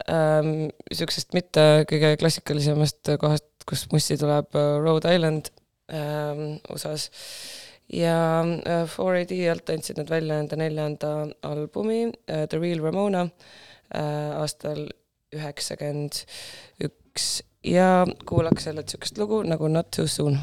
ähm, siuksest mitte kõige klassikalisemast kohast, kus mussi tuleb äh, Rhode Island ähm, USA-s ja äh, 4AD alt andsid nad välja enda neljanda albumi äh, The Real Ramona äh, aastal üheksakümmend üks ja kuulaks jälle niisugust lugu nagu Not too soon.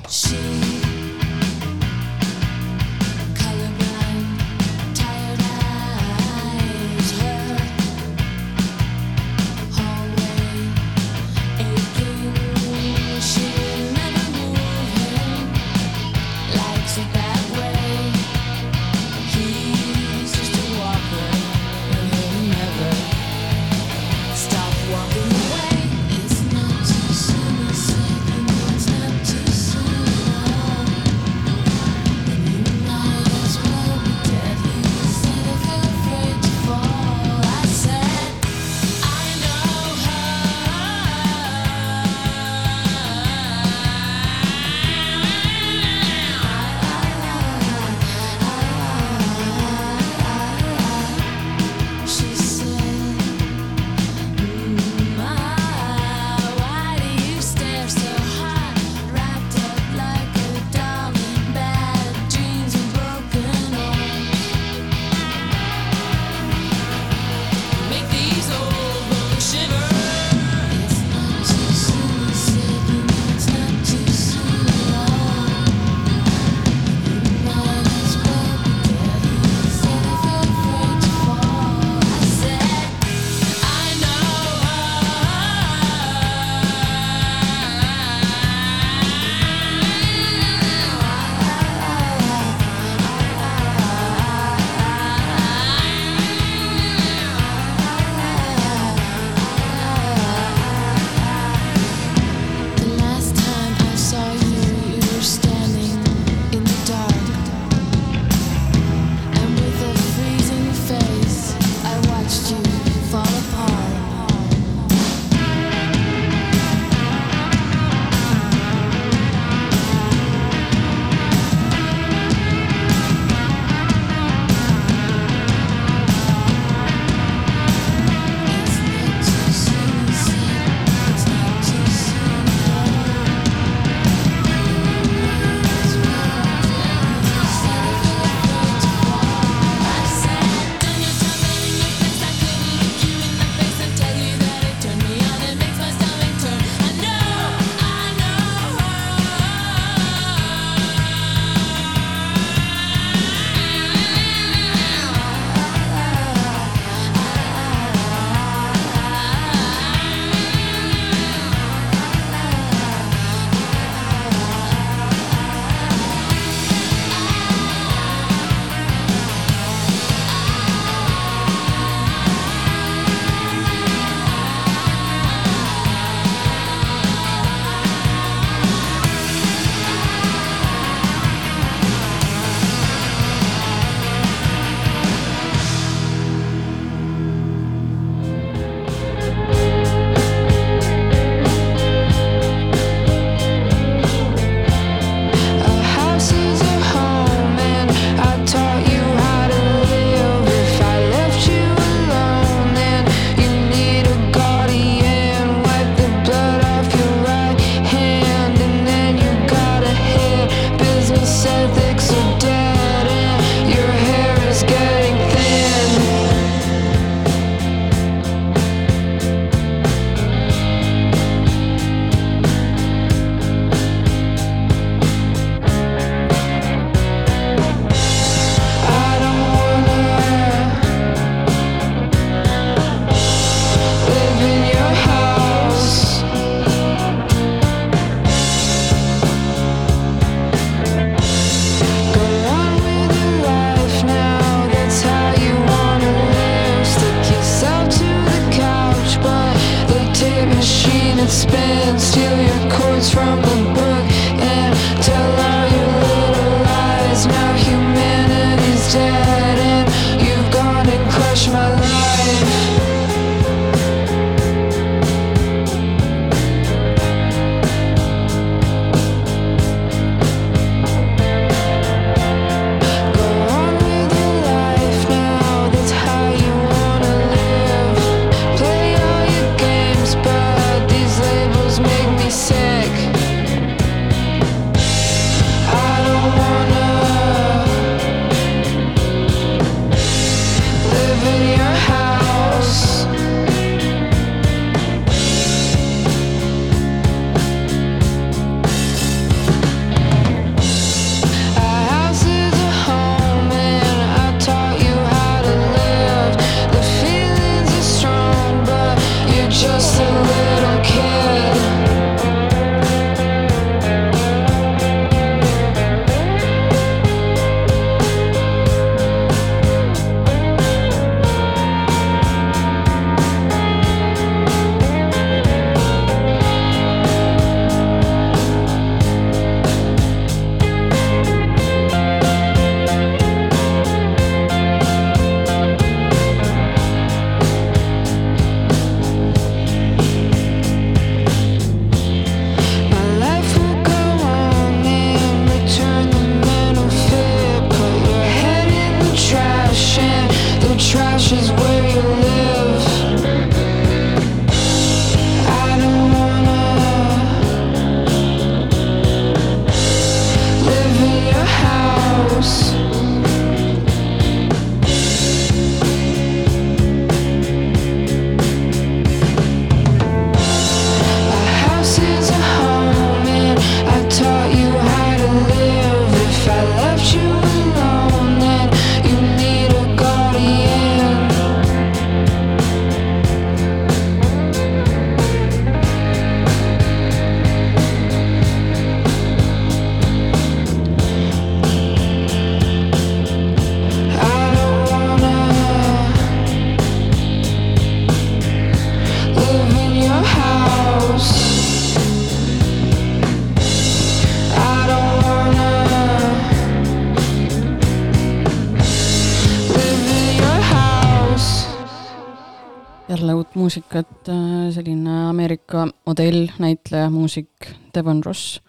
Muusikat, äh, selline Ameerika modell, näitleja, muusik Devon Ross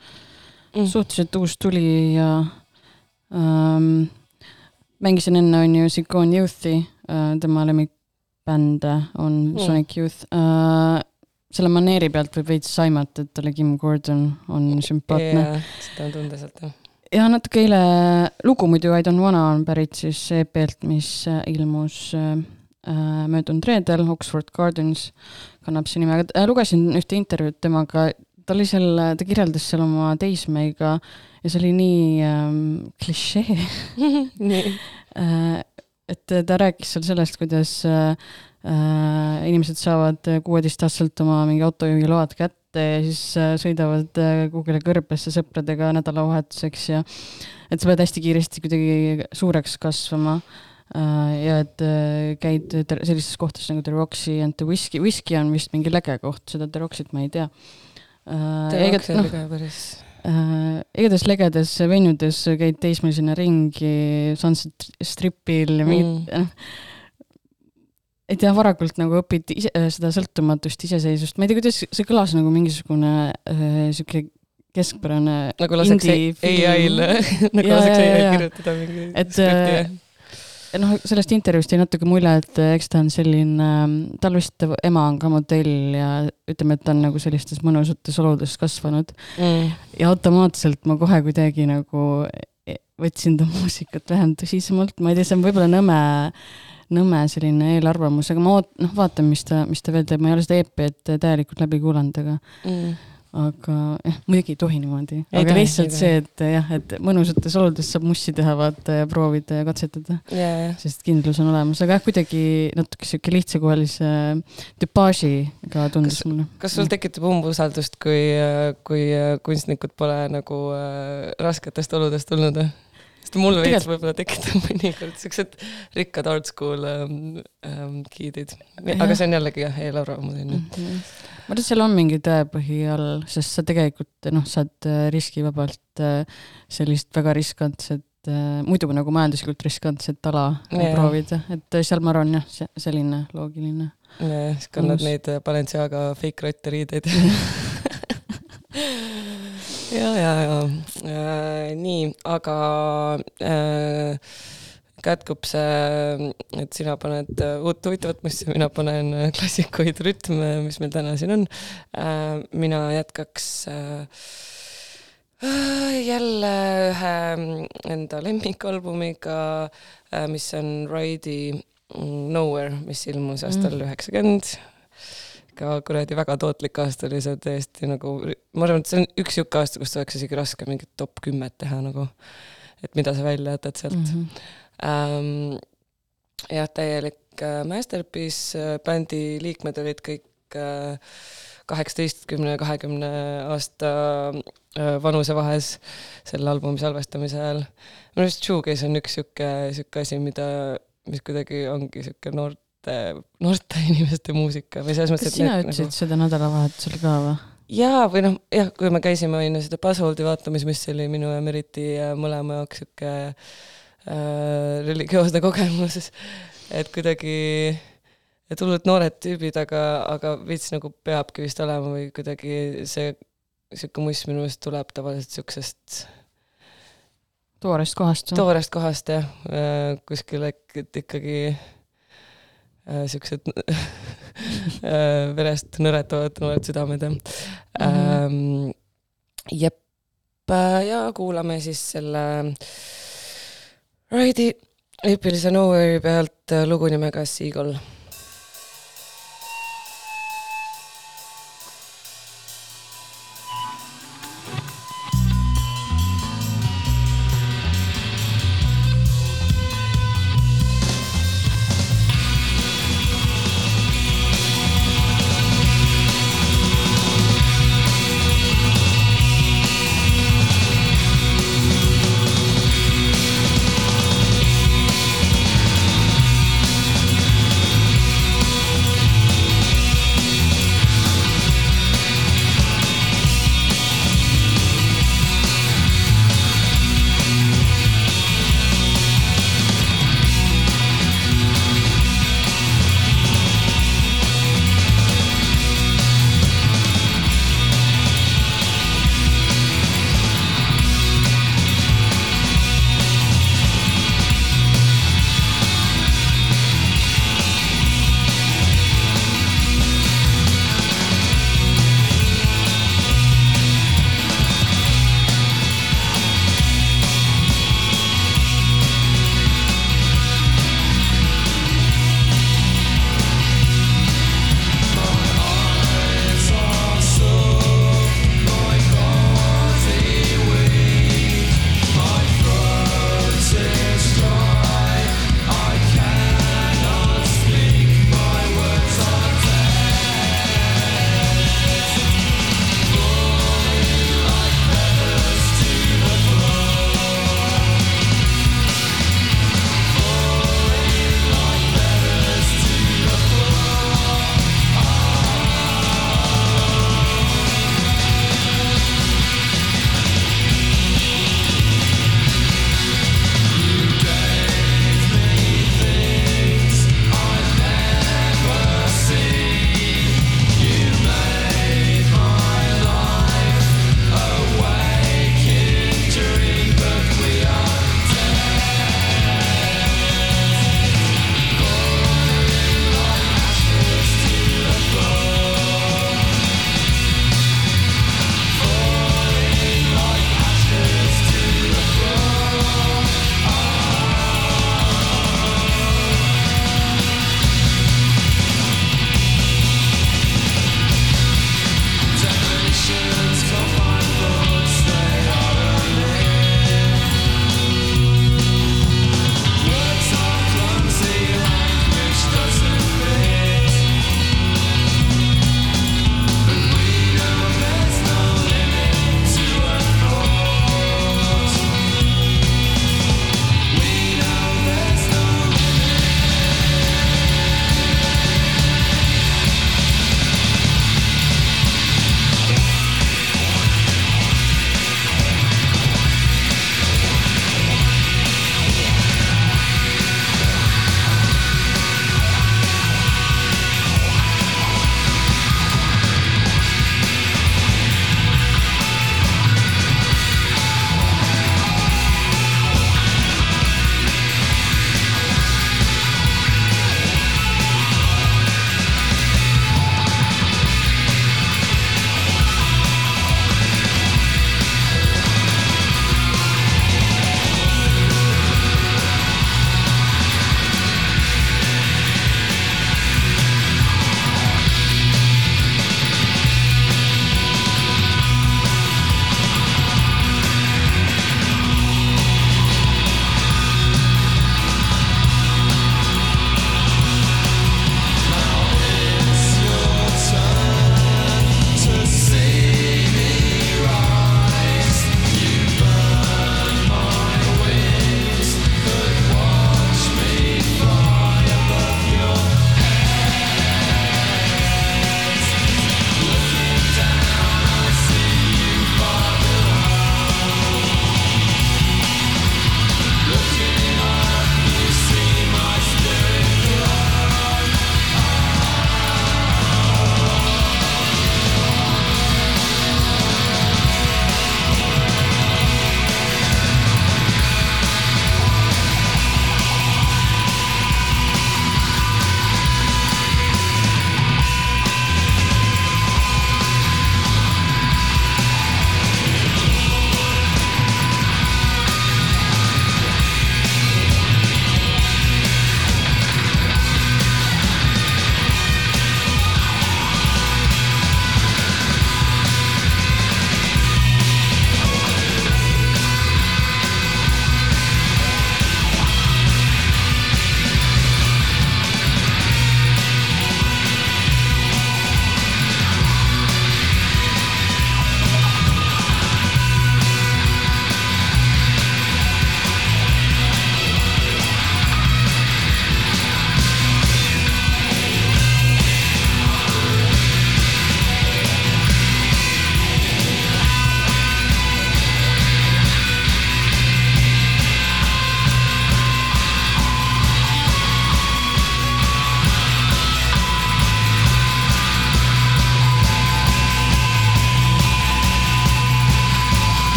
mm.. suhteliselt uus tuli ja ähm, mängisin enne, on ju, Sigoon Youthi äh,, tema lemmikbände on mm. Sonic Youth äh,. selle maneeri pealt võib veits saimata, et talle Kim Gordon on sümpaatne yeah,. seda on tunda sealt, jah ja natuke eile, lugu muidu I don't wanna on pärit siis EP-lt, mis äh, ilmus äh, möödunud reedel Oxford Gardens kannab see nime, aga äh, lugesin ühte intervjuud temaga, ta oli seal, ta kirjeldas seal oma teismeiga ja see oli nii ähm, klišee. [laughs] Äh, et ta rääkis seal sellest, kuidas äh, äh, inimesed saavad kuueteistaastaselt oma mingi autojuhi load kätte ja siis äh, sõidavad äh, kuhugile kõrbesse sõpradega nädalavahetuseks ja et sa pead hästi kiiresti kuidagi suureks kasvama. äh, Äh, ja et äh, käid sellistes kohtades nagu The Roxy and the Whiskey, Whiskey on vist mingi lege koht, seda The Roxyt ma ei tea. The Roxy on ka päris äh, igatahes legedes venudes käid teismelisena ringi Sunset Stripil ja mingid mm. ei tea, varakult nagu õpid ise seda sõltumatust, iseseisvust, ma ei tea, kuidas see kõlas nagu mingisugune äh, sihuke keskpärane nagu laseks ai-l [laughs] nagu laseks ai-l kirjutada mingi et, skripti noh, sellest intervjuust jäi natuke mulje, et eh, eks ta on selline, tal vist ema on ka modell ja ütleme, et ta on nagu sellistes mõnusates oludes kasvanud. Mm.. ja automaatselt ma kohe kuidagi nagu võtsin ta [laughs] muusikat vähem tõsisemalt, ma ei tea, see on võib-olla nõme, nõme selline eelarvamus, aga ma oot-, noh, vaatan, mis ta, mis ta veel teeb, ma ei ole seda EP-d täielikult läbi kuulanud, aga mm aga jah, muidugi ei tohi niimoodi, aga lihtsalt see, et jah, et mõnusates oludes saab mussi teha, vaata ja proovida ja katsetada. Yeah.. sest kindlus on olemas, aga jah, kuidagi natuke sihuke lihtsakohalise tüpaažiga tundus kas, mulle. kas sul tekitab umbusaldust, kui, kui kunstnikud pole nagu äh, rasketest oludest tulnud või? Sest mul veits võib-olla tekitab [laughs] mõnikord siuksed rikkad art school ähm, ähm, giidid, aga see on jällegi jah, eelarvamus onju mm -hmm ma arvan, et seal on mingi tõepõhi all, sest sa tegelikult noh, saad äh, riskivabalt äh, sellist väga riskantset, äh, muidu nagu majanduslikult riskantset ala yeah. proovida, et seal ma arvan jah, selline loogiline. siis kannad neid Balenciaga fake rotte riideid [laughs] [laughs] ja, ja, ja äh, nii, aga äh, kätkub see, et sina paned uut huvitavat mussi, mina panen klassikuid rütme, mis meil täna siin on. Äh, mina jätkaks äh, jälle ühe enda lemmikalbumiga, äh, mis on Ride'i Nowhere, mis ilmus aastal mm. üheksakümmend mm ka kuradi väga tootlik aasta oli see täiesti nagu, ma arvan, et see on üks sihuke aasta, kus oleks isegi raske mingit top kümmet teha nagu, et mida sa välja jätad sealt mm. -hmm ähm,. jah, täielik äh, masterpiece, äh, bändi liikmed olid kõik äh, kaheksateistkümne ja kahekümne aasta äh, vanusevahes selle albumi salvestamise ajal. minu arust shoegaze on üks sihuke, sihuke asi, mida, mis kuidagi ongi sihuke noorte, noorte [laughs] inimeste muusika või selles mõttes, et sina ütlesid nagu... seda nädalavahetusel ka või? jaa, või noh, jah, kui me käisime, on ju, seda Buzzholdi vaatamas, mis oli minu ja Meriti mõlema jaoks sihuke äh, religioosne kogemus, [laughs] et kuidagi, et hullult noored tüübid, aga, aga veits nagu peabki vist olema või kuidagi see sihuke muss minu meelest tuleb tavaliselt siuksest toorest kohast. toorest kohast jah, äh, kuskil et ikkagi siuksed [laughs] äh, verest nõretavad noored südamed jah mm. -hmm. jep, ja kuulame siis selle äh, Ride'i eepilise Nowhere'i pealt lugu nimega Seagull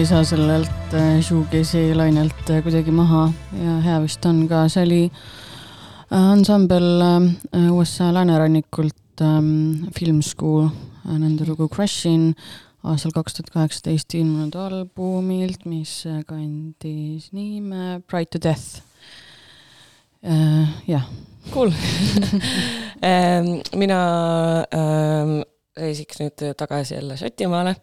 ei saa sellelt äh, shoegaze'i lainelt äh, kuidagi maha ja hea vist on ka, see oli äh, ansambel USA läänerannikult ähm, Film School, nende lugu Crashin' aastal kaks tuhat kaheksateist ilmunud albumilt, mis kandis nime Pride to Death. jah. Cool [laughs] ähm, mina ähm, reisiks nüüd tagasi jälle Šotimaale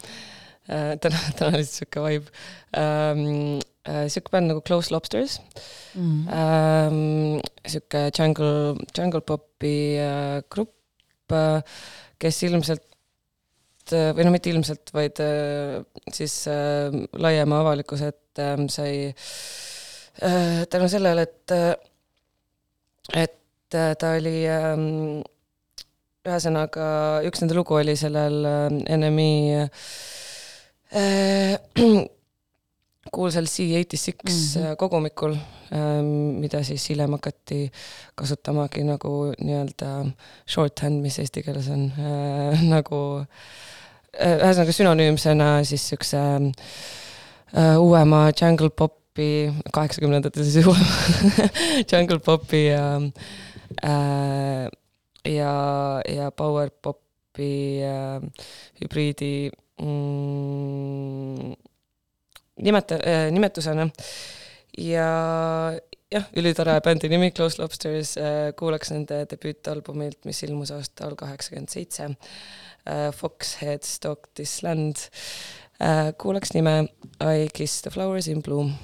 Äh, [laughs] täna, täna oli sihuke vibe ähm,. Äh, sihuke bänd nagu Close Lobsters mm. -hmm. Ähm, sihuke jungle, jungle popi äh, grupp, kes ilmselt või no mitte ilmselt, vaid siis äh, laiema avalikkuse ette äh, sai äh, tänu sellele, et, et ta oli äh, ühesõnaga, üks nende lugu oli sellel NME äh, Äh, kuulsal C86 mm -hmm. kogumikul, ähm, mida siis hiljem hakati kasutamagi nagu nii-öelda shorthand, mis eesti keeles on äh, [laughs] nagu äh, ühesõnaga sünonüümsena siis siukse äh, uuema jungle popi, kaheksakümnendatel siis [laughs] uuema jungle popi ja äh, ja, ja power popi äh, hübriidi mm, nimeta- äh,, nimetusena. ja jah, ülitore bändi nimi Close Lobsters äh,, kuulaks nende debüütalbumilt, mis ilmus aastal kaheksakümmend seitse äh,. Foxhead Stalk This Land äh,. kuulaks nime I Kiss the Flowers in Bloom.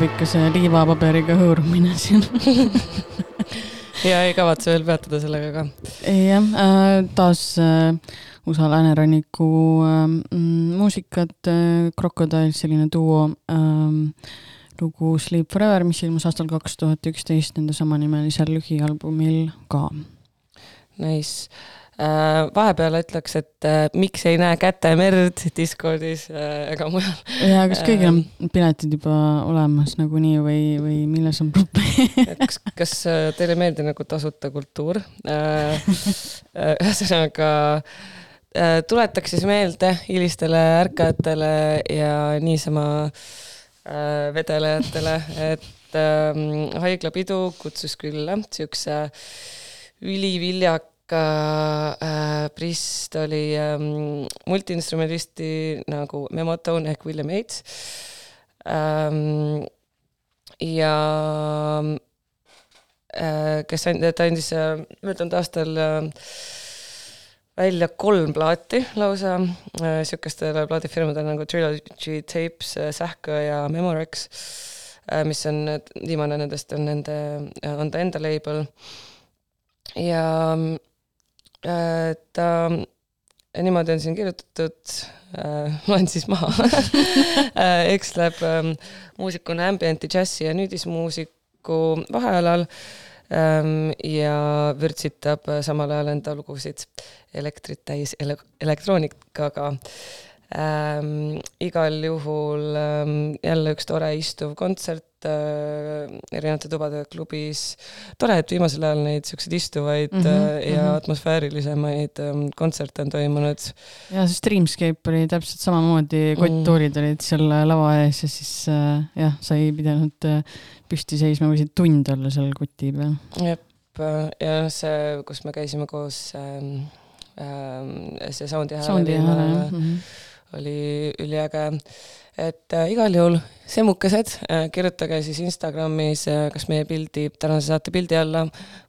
Jätkub ikka see liivapaberiga hõõrumine siin [laughs] ja ei kavatse veel peatuda sellega ka. jah äh,, taas äh, USA lääneranniku äh, mm, muusikat äh,, Crocodile, selline duo äh, lugu Sleep Forever, mis ilmus aastal kaks tuhat üksteist nende samanimelisel lühialbumil ka. Nice vahepeal ütleks, et äh, miks ei näe kätemerd Discordis äh, ega mujal. ja kas kõigil on piletid juba olemas nagunii või, või milles on probleem kas, kas teile ei meeldi nagu tasuta kultuur? ühesõnaga tuletaks siis meelde hilistele ärkajatele ja niisama vedelejatele, et ähm, haiglapidu kutsus külla siukse üliviljaka ka äh, Bristoli ähm, multiinstrumentisti nagu Memotone ehk William Yates ähm,. ja äh, kes and-, ta andis äh, möödunud aastal äh, välja kolm plaati lausa äh, sihukestele plaadifirmadele nagu Trilogy Tapes äh,, Sähkö ja Memorex äh,, mis on, viimane nendest on nende, äh, on ta enda label ja et äh, niimoodi on siin kirjutatud äh,, [laughs] loen siis maha. [laughs] Äh, eksleb äh, muusikuna ambienti, džässi ja nüüdismuusiku vahealal ähm, ja vürtsitab samal ajal enda lugusid elektrit täis ele elektroonikaga ähm,. igal juhul ähm, jälle üks tore istuv kontsert äh, erinevate tubade klubis. tore, et viimasel ajal neid siukseid istuvaid mm -hmm, ja mm -hmm. atmosfäärilisemaid äh, kontserte on toimunud. ja see Streamscape oli täpselt samamoodi, kotttuurid mm. olid seal lava ees ja siis äh, jah, sa ei pidanud äh, püsti seisma, võisid tund olla seal kuti peal. jep, ja see, kus me käisime koos äh,, äh, see Soundi hääle. Soundi oli üliäge. et äh, igal juhul semukesed äh,, kirjutage siis Instagramis äh, kas meie pildi, tänase saate pildi alla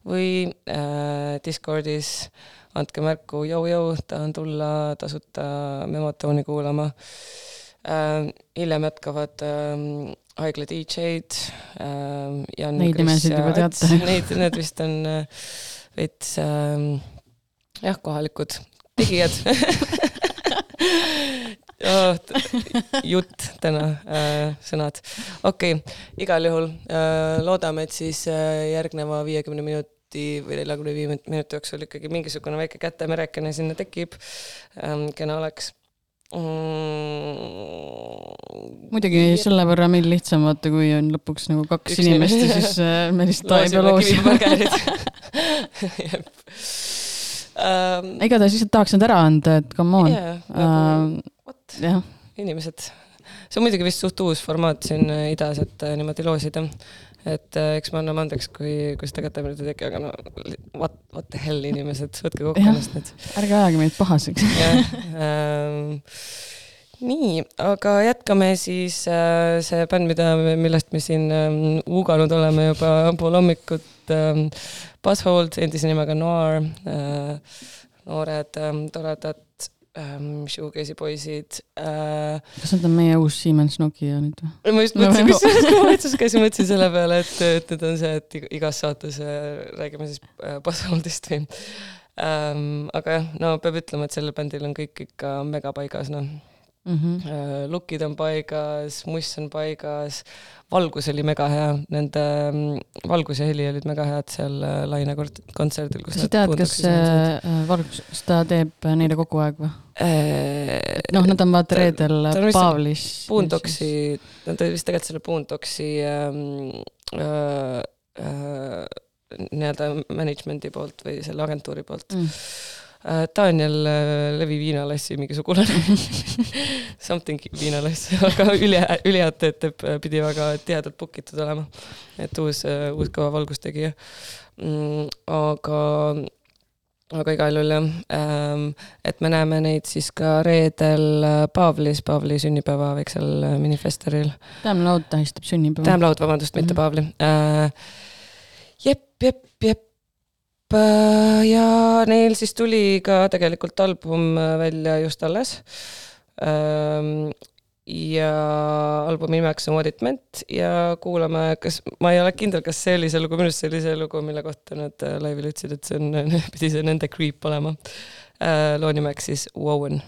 või äh, Discordis andke märku, jõu-jõu, tahan tulla tasuta Memotooni kuulama äh,. hiljem jätkavad äh, haigla DJ-d äh,. Neid nimesid juba teate. [laughs] Neid, need vist on äh, veits äh, jah, kohalikud tegijad [laughs] jutt täna äh,, sõnad. okei okay., igal juhul äh, loodame, et siis äh, järgneva viiekümne minuti või neljakümne viie minuti jooksul ikkagi mingisugune väike kätemerekene sinna tekib ähm,. kena oleks mm.. muidugi selle võrra meil lihtsam, vaata, kui on lõpuks nagu kaks Üks inimest ja siis äh, me lihtsalt pea loosima. um,. igatahes lihtsalt tahaks nad ära anda, et come on yeah,. Nagu, vot uh,, inimesed, see on muidugi vist suht uus formaat siin äh, idas, et uh, niimoodi loosida. et uh, eks me anname andeks, kui, kui seda kätte meil ei teki, aga no what, what the hell inimesed, võtke kokku ennast nüüd. ärge ajage meid pahaseks ähm, nii, aga jätkame siis äh, see bänd, mida, millest me siin äh, uganud oleme juba pool hommikut äh,. Buzzhold endise nimega Noir äh,, noored äh, toredad ähm, shoegaze'i poisid äh,. kas nad on meie uus Siemens Nokia nüüd või? ma just mõtlesin no,, kusjuures kui ma valitsuses käisin, mõtlesin selle peale, et, et nüüd on see, et igas saates äh, räägime siis äh, Buzzholdist või ähm,. aga jah, no peab ütlema, et sellel bändil on kõik ikka mega paigas, noh mm. -hmm. Lookid on paigas, muss on paigas, valgus oli mega hea, nende mm, valgus ja heli olid mega head seal äh, Laine kontserdil. kas sa tead, kas äh, valgus, kas ta teeb neile kogu aeg või? noh, nad on vaata reedel Pavlis. Boondocksi, ta teeb vist tegelikult selle Boondocksi ähm, äh, äh, nii-öelda management'i poolt või selle agentuuri poolt mm Äh, Daniel äh, Levi viinalassi mingi sugulane [laughs] Something viinalass, [laughs] aga üli, teed teeb, äh, pidi väga tihedalt book itud olema. et uus, uus kõva valgustegija mm,. aga, aga igal juhul jah ähm,, et me näeme neid siis ka reedel Paavlis, Paavli sünnipäeva väiksel minifestivaalil. Damn Loud tähistab sünnipäeva. Loud, vabandust mm, -hmm. mitte mhm. Paavli äh,. jep, jep, jep ja neil siis tuli ka tegelikult album äh, välja just alles. Ähm, ja albumi nimeks on What it meant ja kuulame, kas, ma ei ole kindel, kas see oli see lugu, minu arust see oli see lugu, mille kohta nad äh, laivil ütlesid, et see on, [laughs] pidi see nende creep olema. Äh, loo nimeks siis Wowen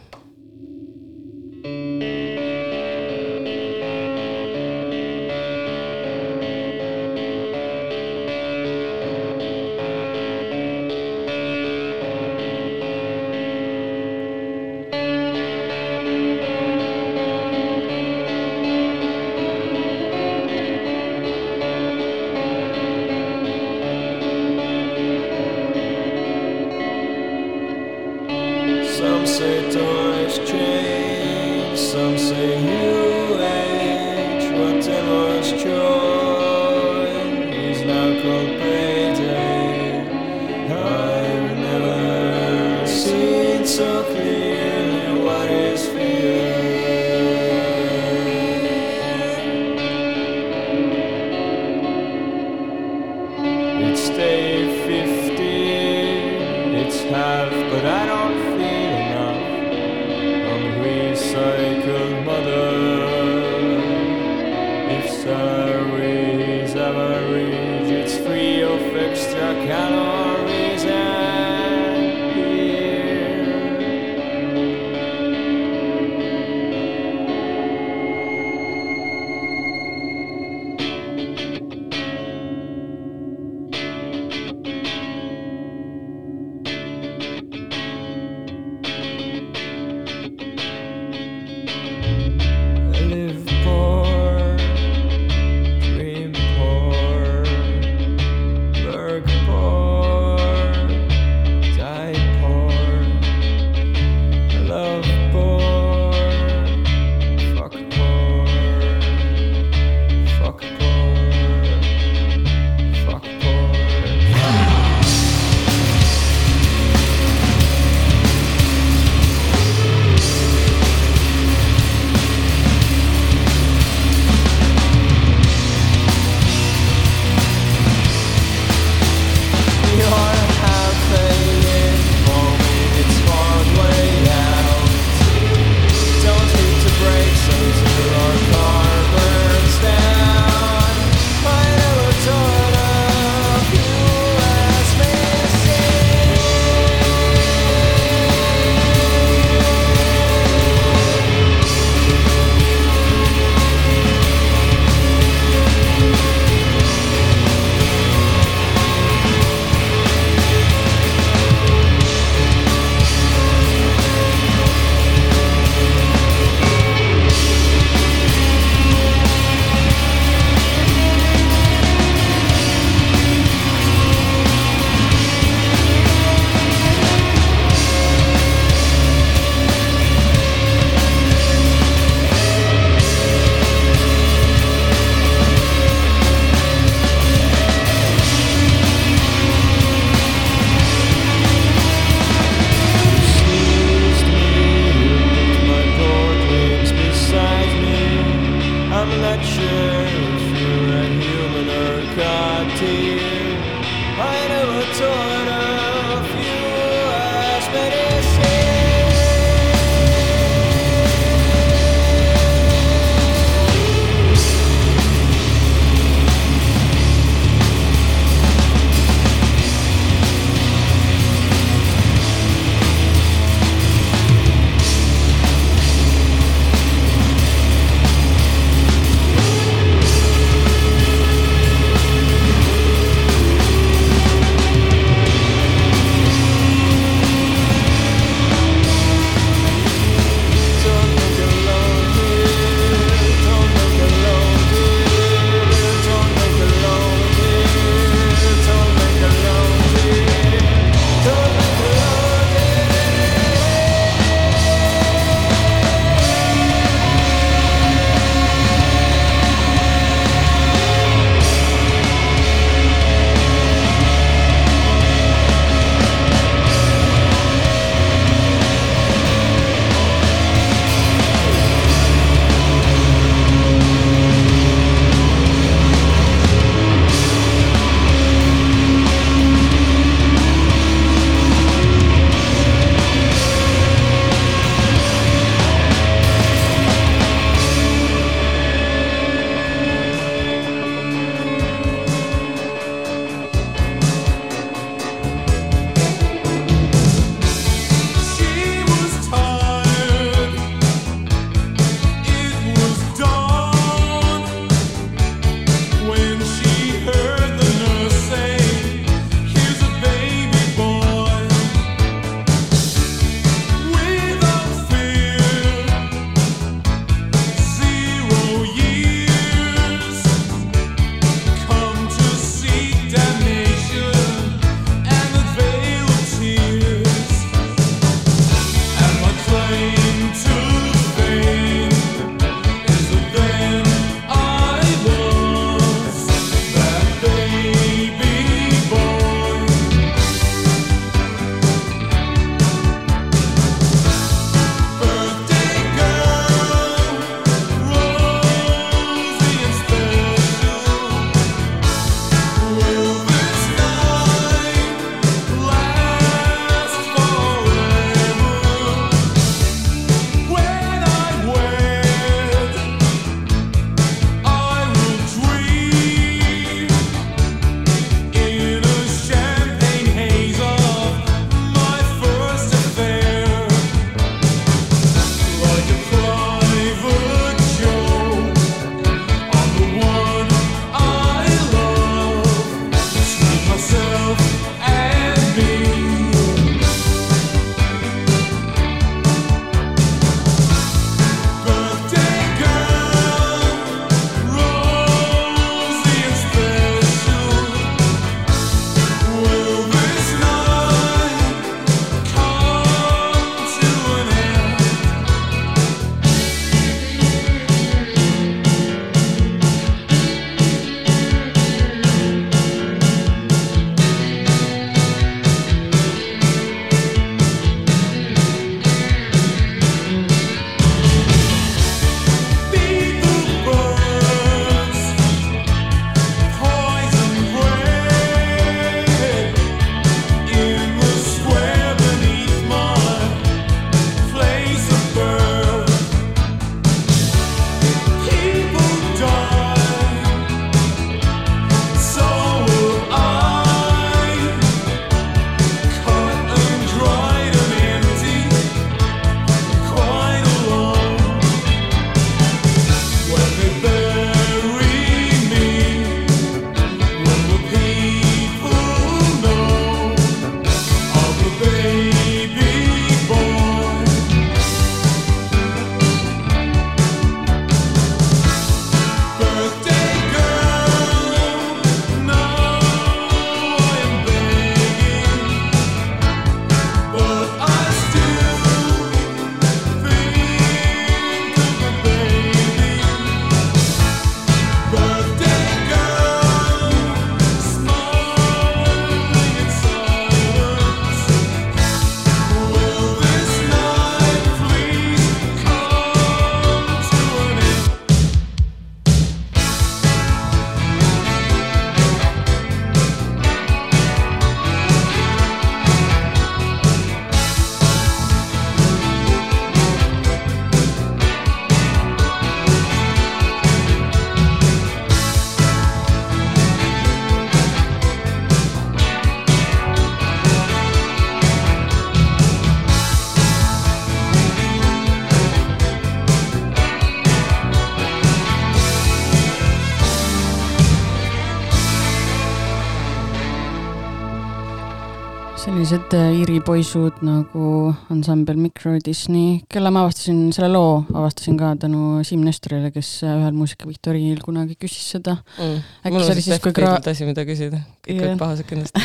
poisud nagu ansambel Micro Disney, kelle ma avastasin, selle loo avastasin ka tänu Siim Nestorile, kes ühel muusikaviktoriinil kunagi küsis seda mm.. äkki see oli siis, kui gra-. asi, mida küsida, kõik olid pahased kindlasti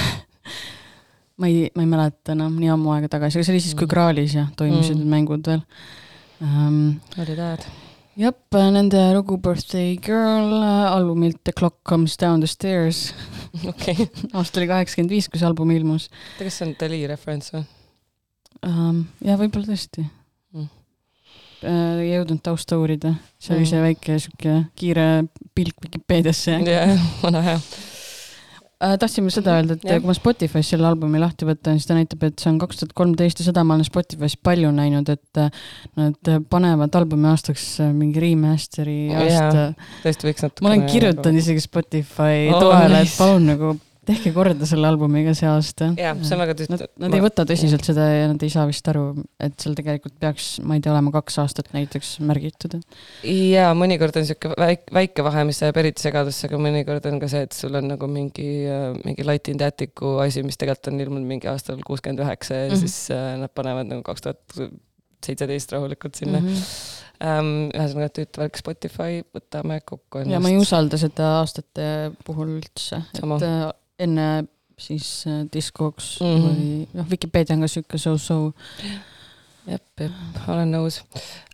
[laughs] ma ei, ma ei mäleta enam, nii ammu aega tagasi, aga see oli siis, kui mm. Graalis jah, toimusid mm. mängud veel um,. olid ajad jah, nende lugu Birthday Girl albumilt The Clock Comes Down the Stairs [laughs] [laughs] okay. aasta oli kaheksakümmend viis, kui see album ilmus. oota, kas see on Dali referents või um,? jah, võib-olla tõesti mm.. Uh, ei jõudnud tausta uurida, see oli mm. see väike sihuke kiire pilk Vikipeediasse. jah, vana hea. Tahtsime seda öelda, et ja. kui ma Spotify's selle albumi lahti võtan, siis ta näitab, et see on kaks tuhat kolmteist ja seda ma olen Spotify's palju näinud, et äh, nad panevad albumi aastaks äh, mingi remaster'i aasta. tõesti võiks natuke. ma olen kirjutanud isegi Spotify oh, toele nice., et palun nagu tehke korda selle albumiga see aasta. jah, see on väga tüütu. Nad, nad ma... ei võta tõsiselt seda ja nad ei saa vist aru, et seal tegelikult peaks, ma ei tea, olema kaks aastat näiteks märgitud. jaa, mõnikord on sihuke väike, väike vahe, mis ajab eriti segadusse, aga mõnikord on ka see, et sul on nagu mingi, mingi Light in Tacticu asi, mis tegelikult on ilmunud mingi aastal kuuskümmend üheksa ja mm -hmm. siis äh, nad panevad nagu kaks tuhat seitseteist rahulikult sinna mm. -hmm um,. ühesõnaga, et ütlevalt Spotify, võtame kokku ennast. ja ma ei usalda seda aastate puhul üldse, et. Äh, enne siis äh, Discogs mm -hmm. või noh, Vikipeedia on ka sihuke so-so. jep, jep, olen nõus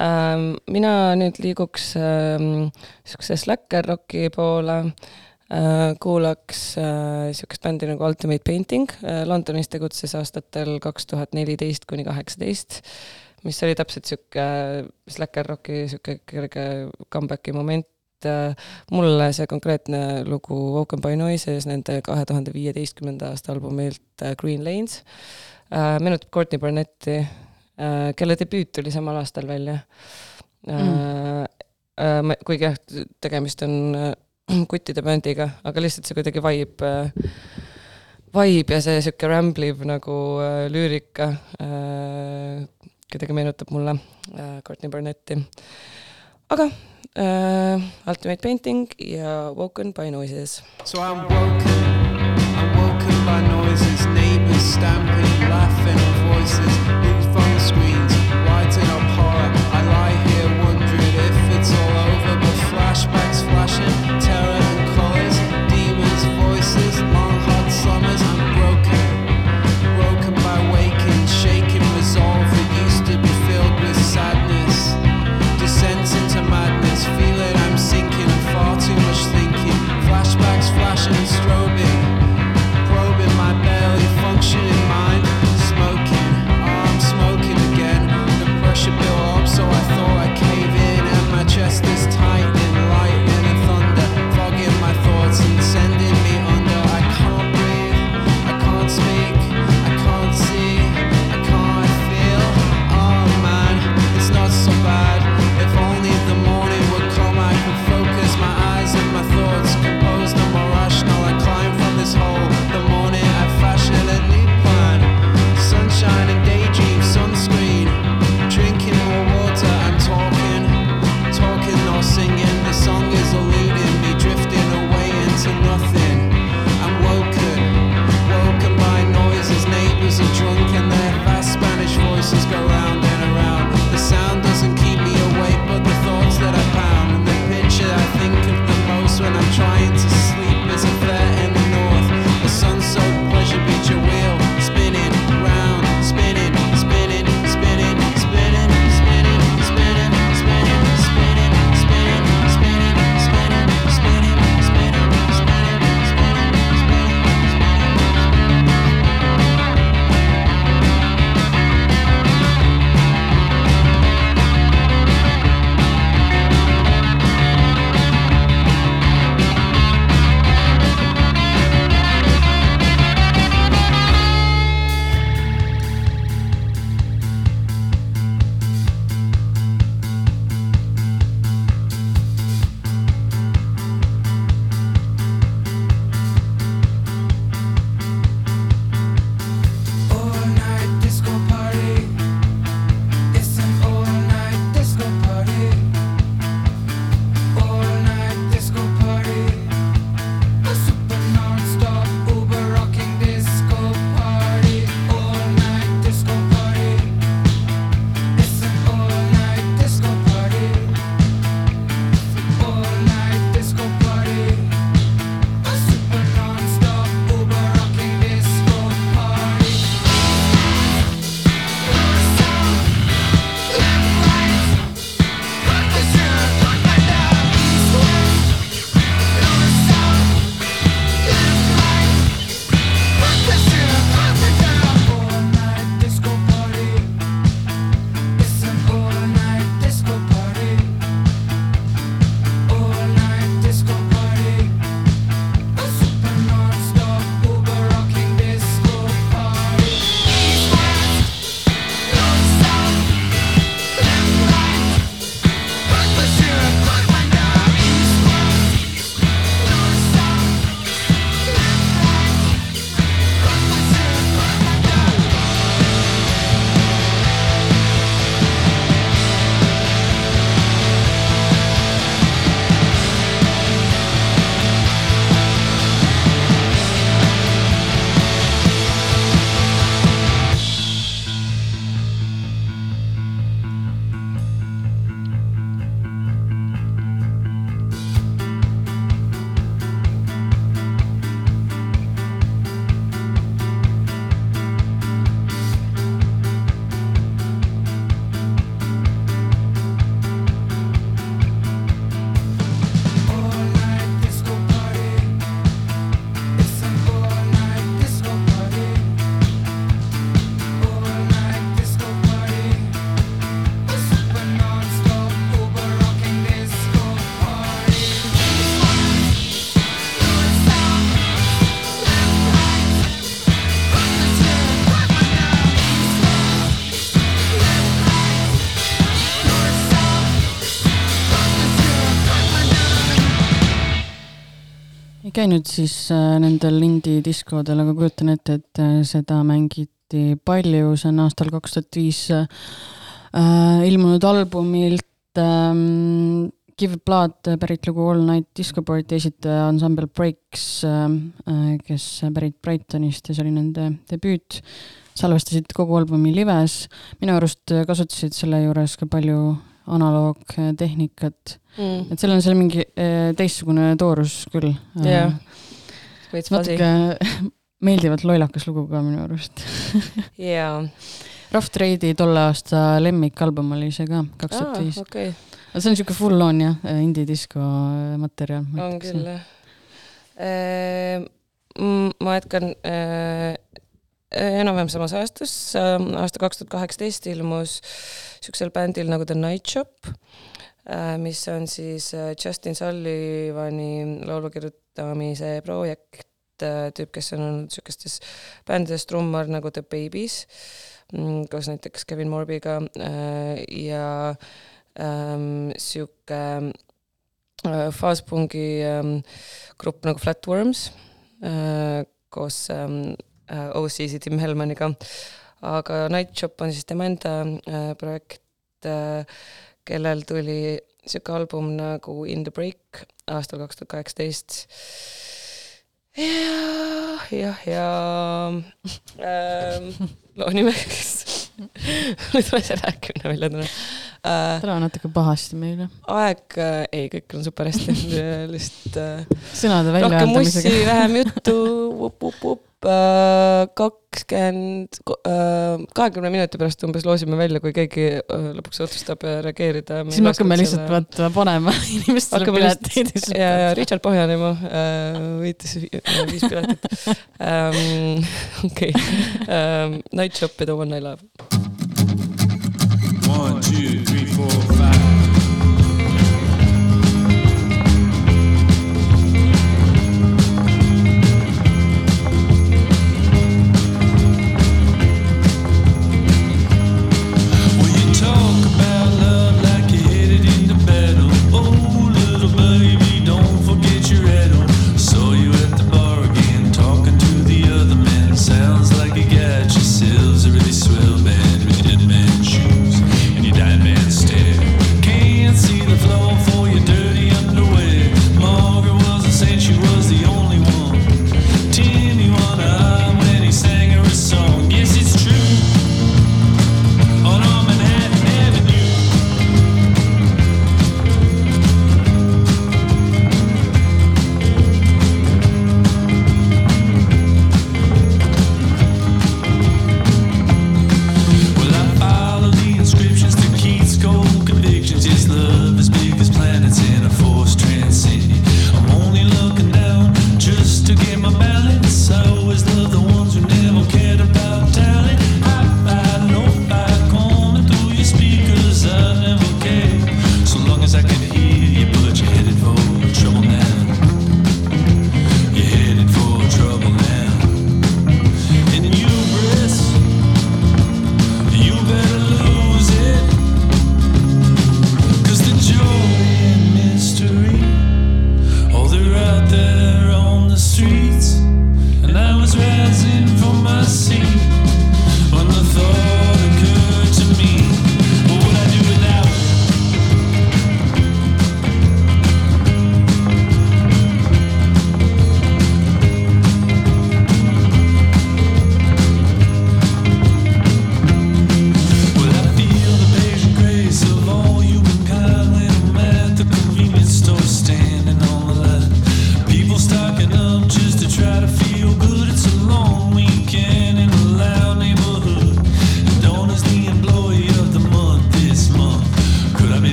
ähm,. mina nüüd liiguks ähm, sihukese slacker rocki poole äh,. kuulaks äh, sihukest bändi nagu Ultimate Painting äh,. Londonis tegutses aastatel kaks tuhat neliteist kuni kaheksateist mis oli täpselt sihuke slacker rocki sihuke kerge comeback'i moment et äh, mulle see konkreetne lugu Woken by Noises nende kahe tuhande viieteistkümnenda aasta albumilt äh, Green Lanes äh, meenutab Courtney Barnetti, kelle debüüt tuli samal aastal välja mm.. kuigi jah, tegemist on [clears throat] kuttide bändiga, aga lihtsalt see kuidagi vibe, vibe ja see sihuke rambliv nagu lüürika kuidagi meenutab mulle Courtney Barnetti. aga uh, Ultimate Painting ja Woken by Noises. So I'm woken, I'm woken by noises, neighbors stamping, laughing voices, moved from the screens, writing up käinud siis äh, nendel indie-diskodel, aga kujutan ette, et äh, seda mängiti palju, see on aastal kaks tuhat viis äh, ilmunud albumilt ähm, Give Blood pärit lugu All Night Disco Party esitaja ansambel Breaks äh,, kes pärit Brightonist ja see oli nende debüüt. salvestasid kogu albumi lives, minu arust kasutasid selle juures ka palju analoogtehnikat mm.. et seal on seal mingi äh, teistsugune toorus küll yeah., natuke [laughs] meeldivalt lollakas lugu ka minu arust [laughs] jaa. Rough Trade'i tolle aasta lemmikalbum oli see ka, kaks tuhat viis. aga see on siuke full on jah, indie disko materjal. on küll jah. Ma jätkan äh, enam-vähem samas aastas, aasta kaks tuhat kaheksateist ilmus niisugusel bändil nagu The Night Shop, äh, mis on siis äh, Justin Sullivani laulu kirjutamise projekt, äh, tüüp, kes on olnud niisugustes bändides trummar nagu The Babies, mm, koos näiteks Kevin Morbiga ja niisugune ähm, faaspungi ähm, grupp nagu Flatworms koos ähm, OC-si Tim Helmaniga aga Night Shop on siis tema enda äh, projekt äh,, kellel tuli niisugune album nagu In the Break aastal kaks tuhat kaheksateist. ja, jah, ja ähm, loo nimeks nüüd ei tule see rääkimine välja täna äh,. täna on natuke pahasti meile. aeg äh,, ei, kõik on super hästi [laughs] lihtsalt äh, sõnade väljaandamisega. rohkem mussi, vähem juttu, vup-vup-vup kakskümmend, kahekümne minuti pärast umbes loosime välja, kui keegi äh, lõpuks otsustab äh, reageerida. siis me hakkame lihtsalt vaata panema [laughs] inimestele pileteid. ja, ja Richard Pohjanema äh, võitis viis piletit. Ähm, okei, ähm, Night Shop ja The One I Love. One, two, three,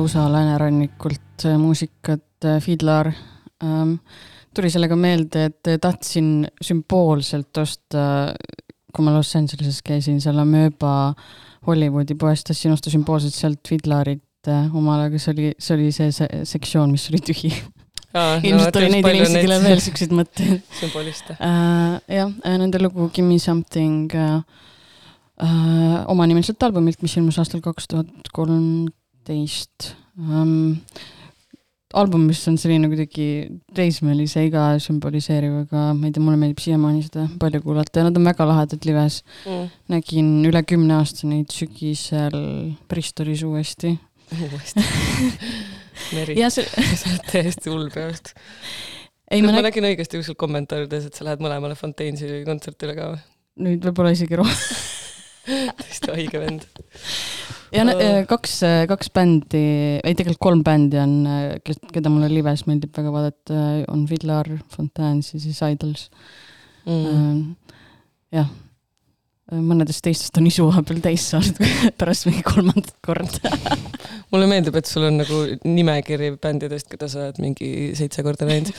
USA läänerannikult muusikat, Fiddler ähm,. tuli sellega meelde, et tahtsin sümboolselt osta, kui ma Los Angeleses käisin, seal Amööba Hollywoodi poest, tahtsin osta sümboolselt sealt Fiddlerit omale, aga see oli, see oli see, see sektsioon, mis oli tühi [laughs] ilmselt oli neid inimesi, kellel veel siukseid mõtteid. [laughs] sümboliste uh,. jah, nende lugu Give me something uh, uh, omanimeliselt albumilt, mis ilmus aastal kaks tuhat kolmteist um,. album, mis on selline kuidagi teismelise iga sümboliseeriv, aga ma ei tea, mulle meeldib siiamaani seda palju kuulata ja nad on väga lahedad lives mm.. nägin üle kümne aasta neid sügisel Bristolis uuesti. uuesti [laughs] Meri, see... [laughs] sa oled täiesti hull peast. ei, ma, ma nägin õigesti kuskil kommentaarides, et sa lähed mõlemale Fontaine'i kontserdile ka või? nüüd võib-olla isegi rohkem [laughs] täiesti haige vend. Ja uh. kaks, kaks bändi, ei tegelikult kolm bändi on, keda mulle lives meeldib väga vaadata, on Villar, Fontaines ja siis Idols. Mm.. jah. Mõnedest teistest on isu vahepeal täis saanud [laughs] pärast mingi kolmandat korda. [laughs] Mulle meeldib, et sul on nagu nimekiri bändidest, keda sa oled mingi seitse korda näinud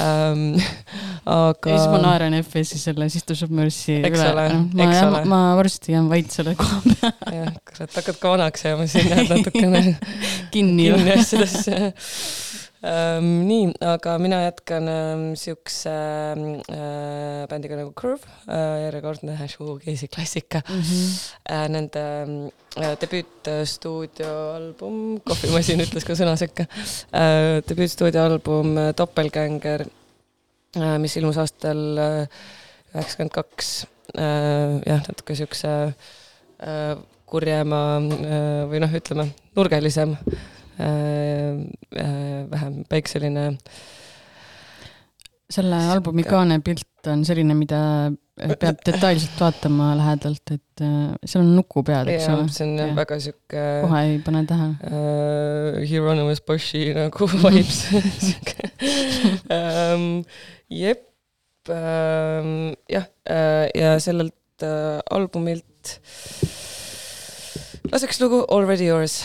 ähm,. [laughs] aga. ja siis ma naeran FS-i selle Sisters of Mercy üle. ma, ole. ma varsti jään vait selle koha peal [laughs] jah, kurat, hakkad ka vanaks jääma siin, jääd natukene [laughs] kinni, kinni asjadesse ähm,. nii, aga mina jätkan ähm, siukse äh, bändiga nagu Curve äh,, järjekordne shoegaze'i klassika mm. -hmm. Äh, nende äh, debüütstuudioalbum, kohvimasin ütles ka sõna sekka äh,, debüütstuudioalbum äh, Doppelgänger äh,, mis ilmus aastal üheksakümmend äh, kaks äh,, jah, natuke siukse äh, kurjema äh, või noh, ütleme nurgelisem äh, vähem päikseline. selle albumi kaanepilt on selline, mida peab detailselt vaatama lähedalt, et äh, seal on nukupead, eks ole. see on jah väga sihuke. kohe ei pane tähele uh,. Hieronymus Bosch'i nagu [laughs] vibes sihuke um,. jep um,, jah uh,, ja sellelt uh, albumilt laseks lugu Already Yours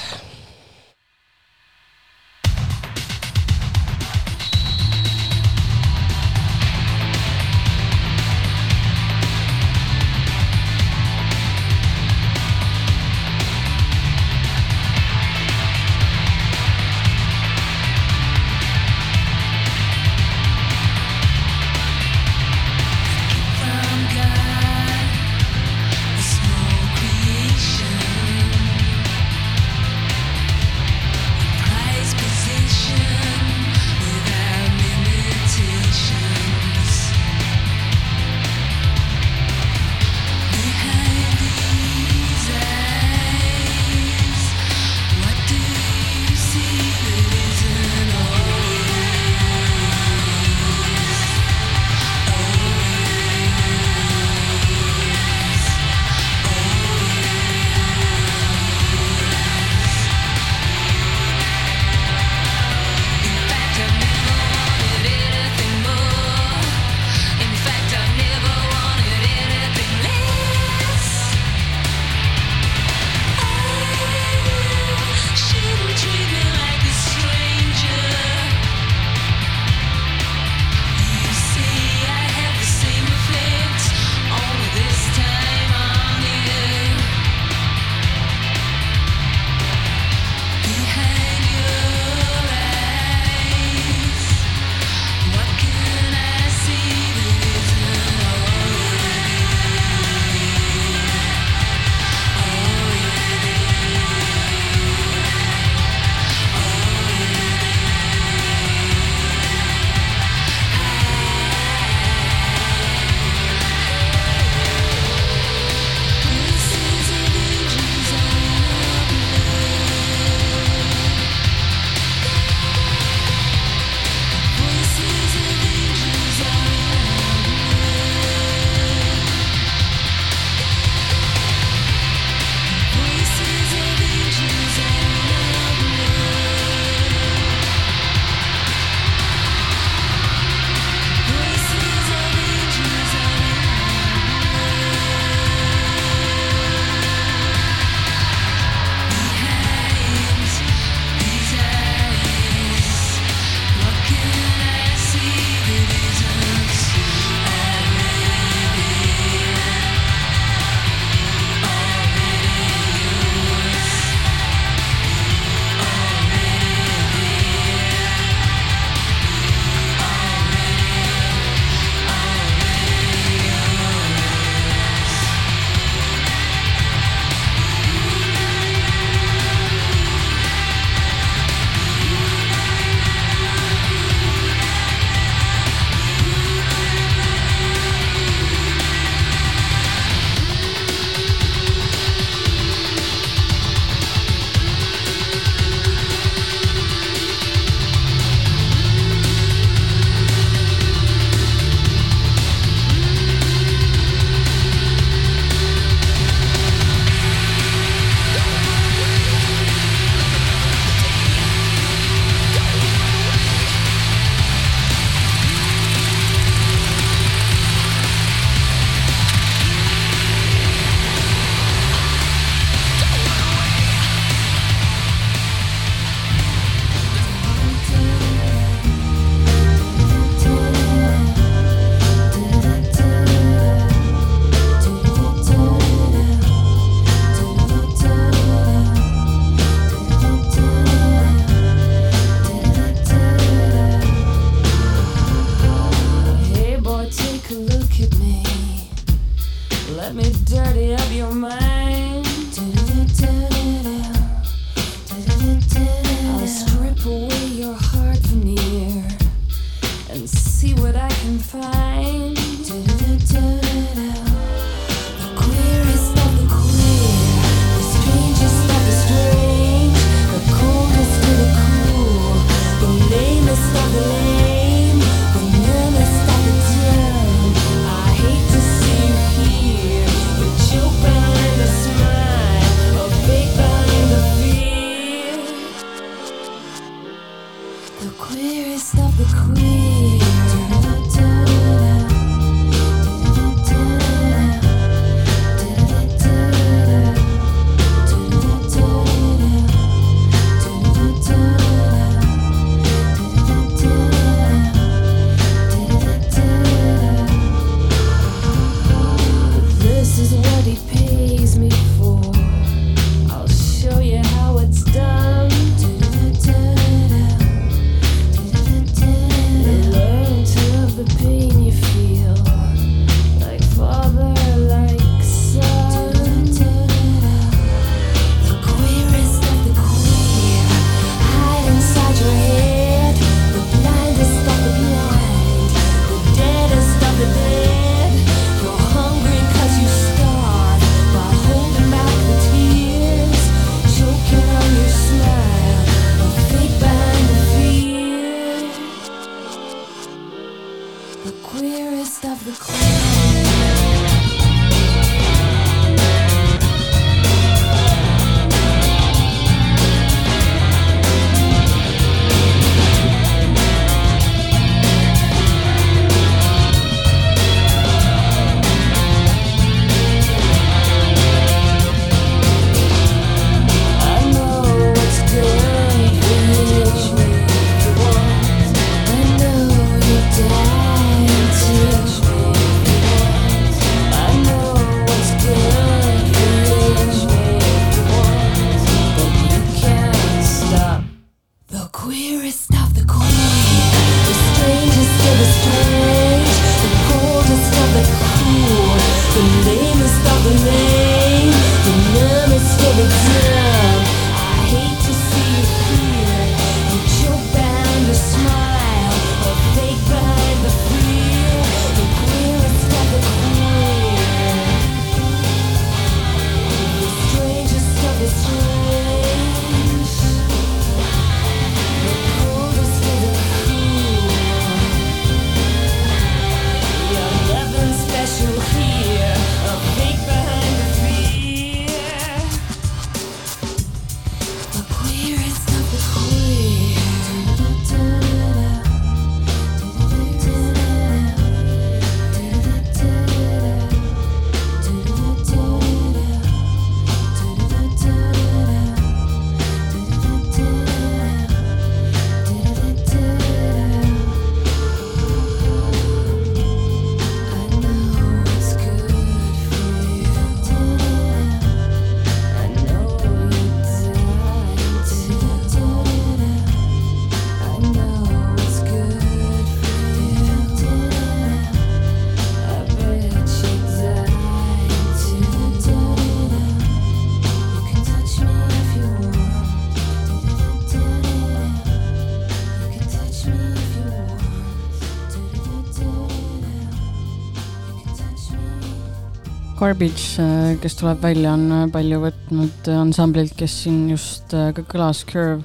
Garbage, eh, kes tuleb välja, on eh, palju võtnud ansamblilt, kes siin just eh, ka kõlas, Curve.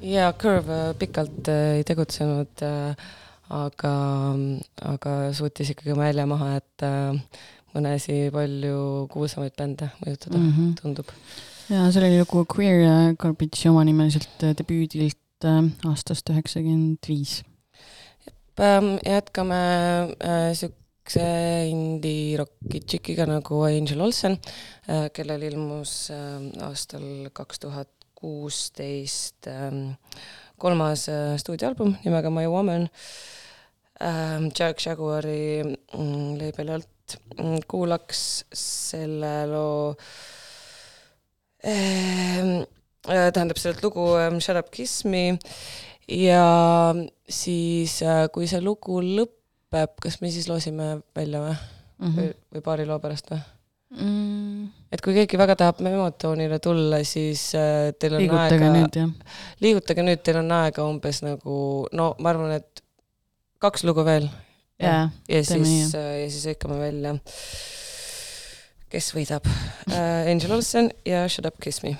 jaa, Curve pikalt ei tegutsenud, aga, aga suutis ikkagi oma välja maha jätta mõne asi palju kuulsamaid bände mõjutada mm, -hmm. tundub. jaa, see oli lugu Queer Garbage'i omanimeliselt debüüdilt aastast üheksakümmend viis. jah, ehm, jätkame äh, sihuke siukse indie-rocki tšikiga nagu Angel Olsen, äh, kellel ilmus äh, aastal kaks tuhat kuusteist ähm, kolmas äh, stuudioalbum nimega My Woman ähm, Jack Jaguari mm, label'i alt. Mm, kuulaks selle loo ähm, tähendab sellelt lugu Shut up kiss me ja siis, kui see lugu lõpeb, päev, kas me siis loosime välja või mm? -hmm. või paari loo pärast või mm.? et kui keegi väga tahab Memotoonile tulla, siis äh, teil on liigutage aega, liigutage nüüd, teil on aega umbes nagu, no ma arvan, et kaks lugu veel. ja, ja siis, äh, ja siis hõikame välja, kes võidab äh,. Angel Olsen ja Shut up, kiss me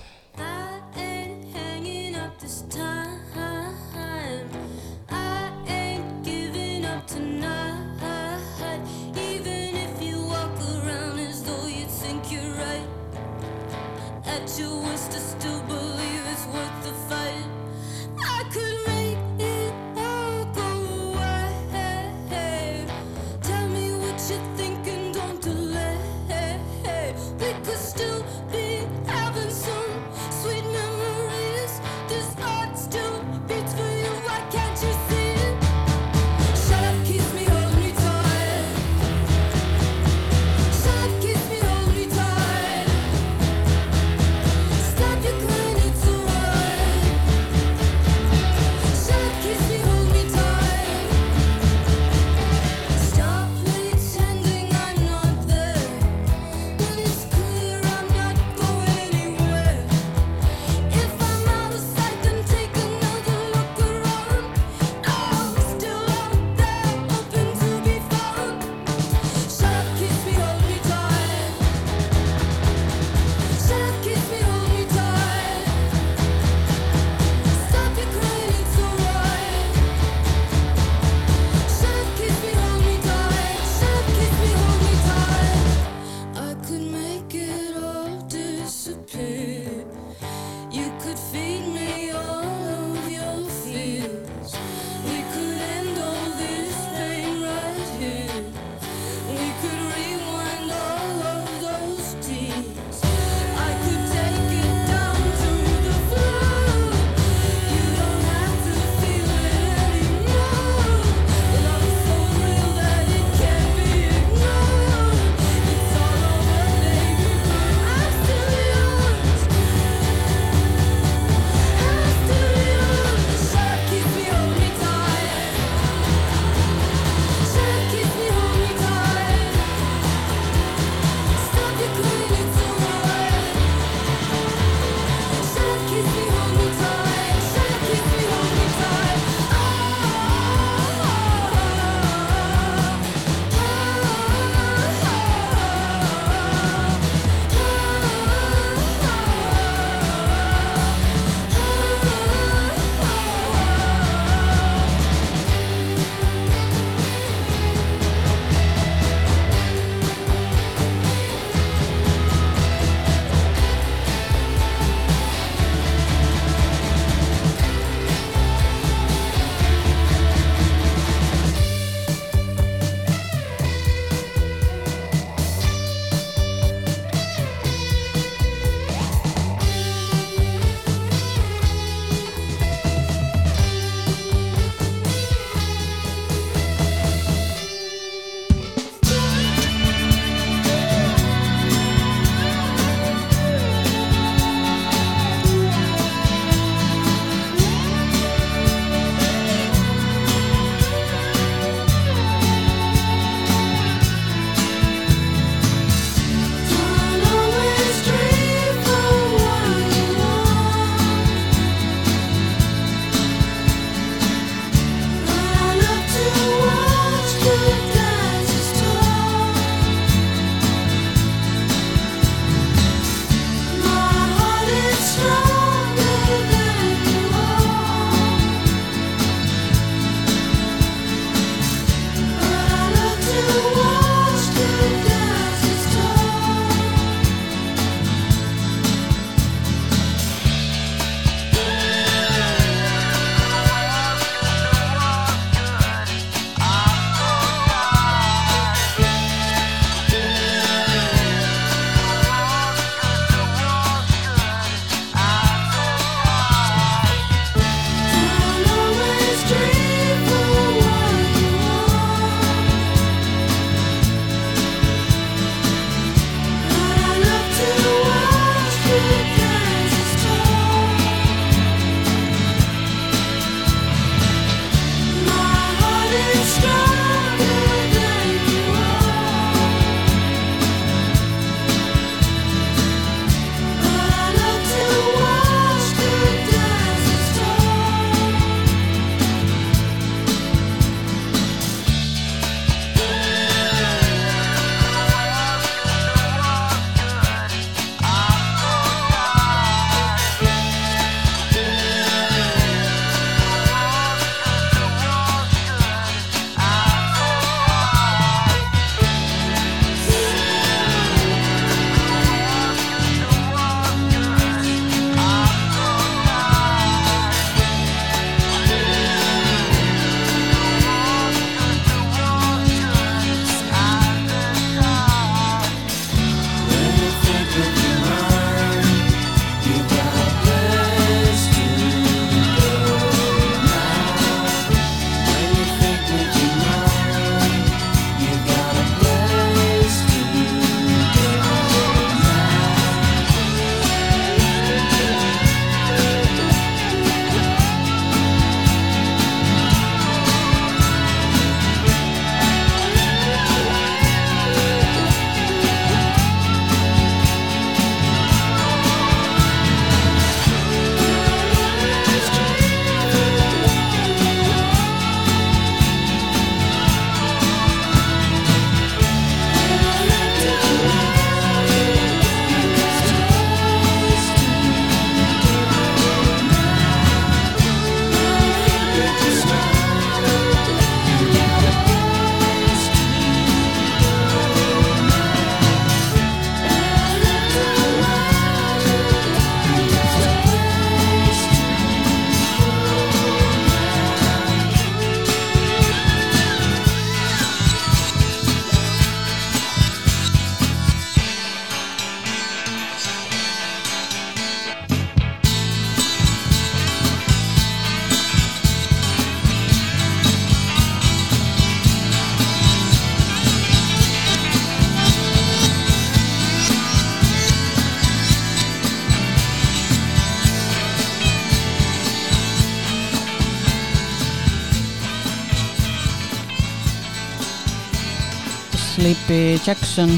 Sleepy Jackson,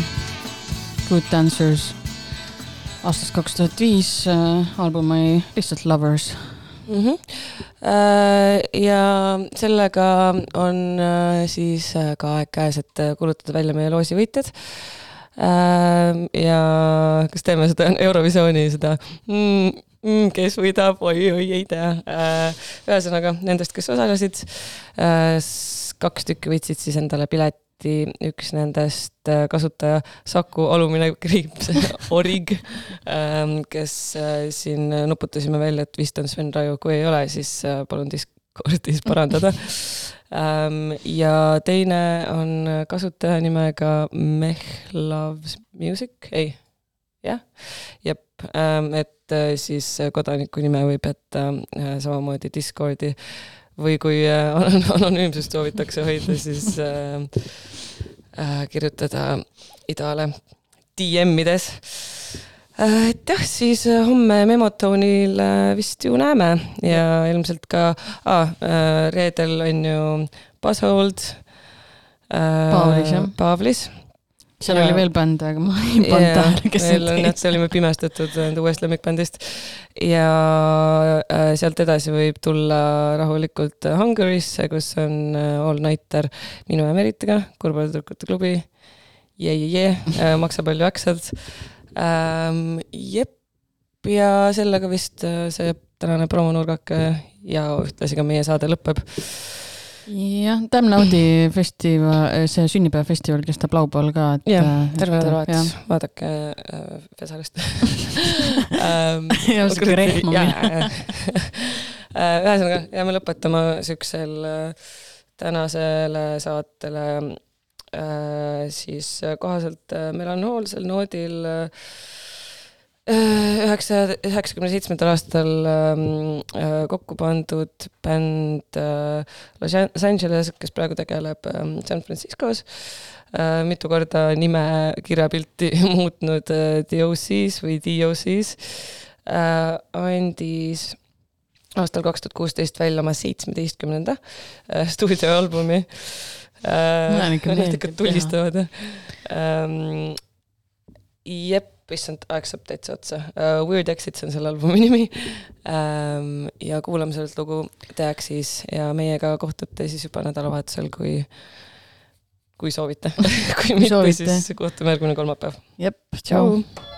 Good Dancers aastast kaks tuhat viis äh, albumi lihtsalt Lovers mm. -hmm. ja sellega on äh, siis ka aeg käes, et kuulutada välja meie loosi võitjad. ja kas teeme seda Eurovisiooni, seda mm, mm, kes võidab, oi-oi, ei tea. ühesõnaga nendest, kes osalesid, kaks tükki võtsid siis endale pileti eriti üks nendest äh, kasutaja Saku alumine kriips [laughs] Orig, ähm, kes äh, siin nuputasime välja, et vist on Sven Raju, kui ei ole, siis äh, palun Discordis [laughs] parandada. Ähm, ja teine on kasutaja nimega Meh Loves Music, ei, jah, jep, ähm, et siis kodaniku nime võib jätta samamoodi Discordi või kui [laughs] anonüümsust soovitakse hoida, siis äh, kirjutada Idale DM-ides äh,. et jah, siis äh, homme Memotonil äh, vist ju näeme ja ilmselt ka ah,, reedel on ju Buzzhold äh,. Paavlis jah. Paavlis seal ja. oli veel bände, aga ma ei pannud tähele, kes need olid. olime pimestatud enda uuest lemmikbändist. ja äh, sealt edasi võib tulla rahulikult Hungary'sse, kus on äh, All Nighter minu ja Meritiga, Kurbade tüdrukute klubi. jee, jee, jee, äh, maksa palju aksad ähm,. jep, ja sellega vist see tänane promonurgake ja ühtlasi ka meie saade lõpeb jah, Damnaudi festival, see sünnipäevafestival kestab laupäeval ka, et. jah, terve nädalavahetus, vaadake äh, Vesalist [laughs] ähm, ja oskage rehma minna. Äh, ühesõnaga, jääme lõpetama siuksel äh, tänasele saatele äh, siis kohaselt äh, melanhoolsel noodil äh, üheksa, üheksakümne seitsmendal aastal ähm, äh, kokku pandud bänd äh, Los Angeles, kes praegu tegeleb ähm, San Franciscos äh,, mitu korda nime kirjapilti [laughs] muutnud äh, DOC-s või DOC-s äh,, andis aastal kaks tuhat kuusteist välja oma seitsmeteistkümnenda äh, stuudioalbumi äh,. Nad ikka tulistavad, jah ähm,. jep issand, aeg saab täitsa otsa uh,. Weird Exits on selle albumi nimi um,. ja kuulame sellelt lugu The Axis ja meiega kohtute siis juba nädalavahetusel, kui, kui soovite [laughs] kui mitte, siis kohtume järgmine kolmapäev. jep, tšau, tšau..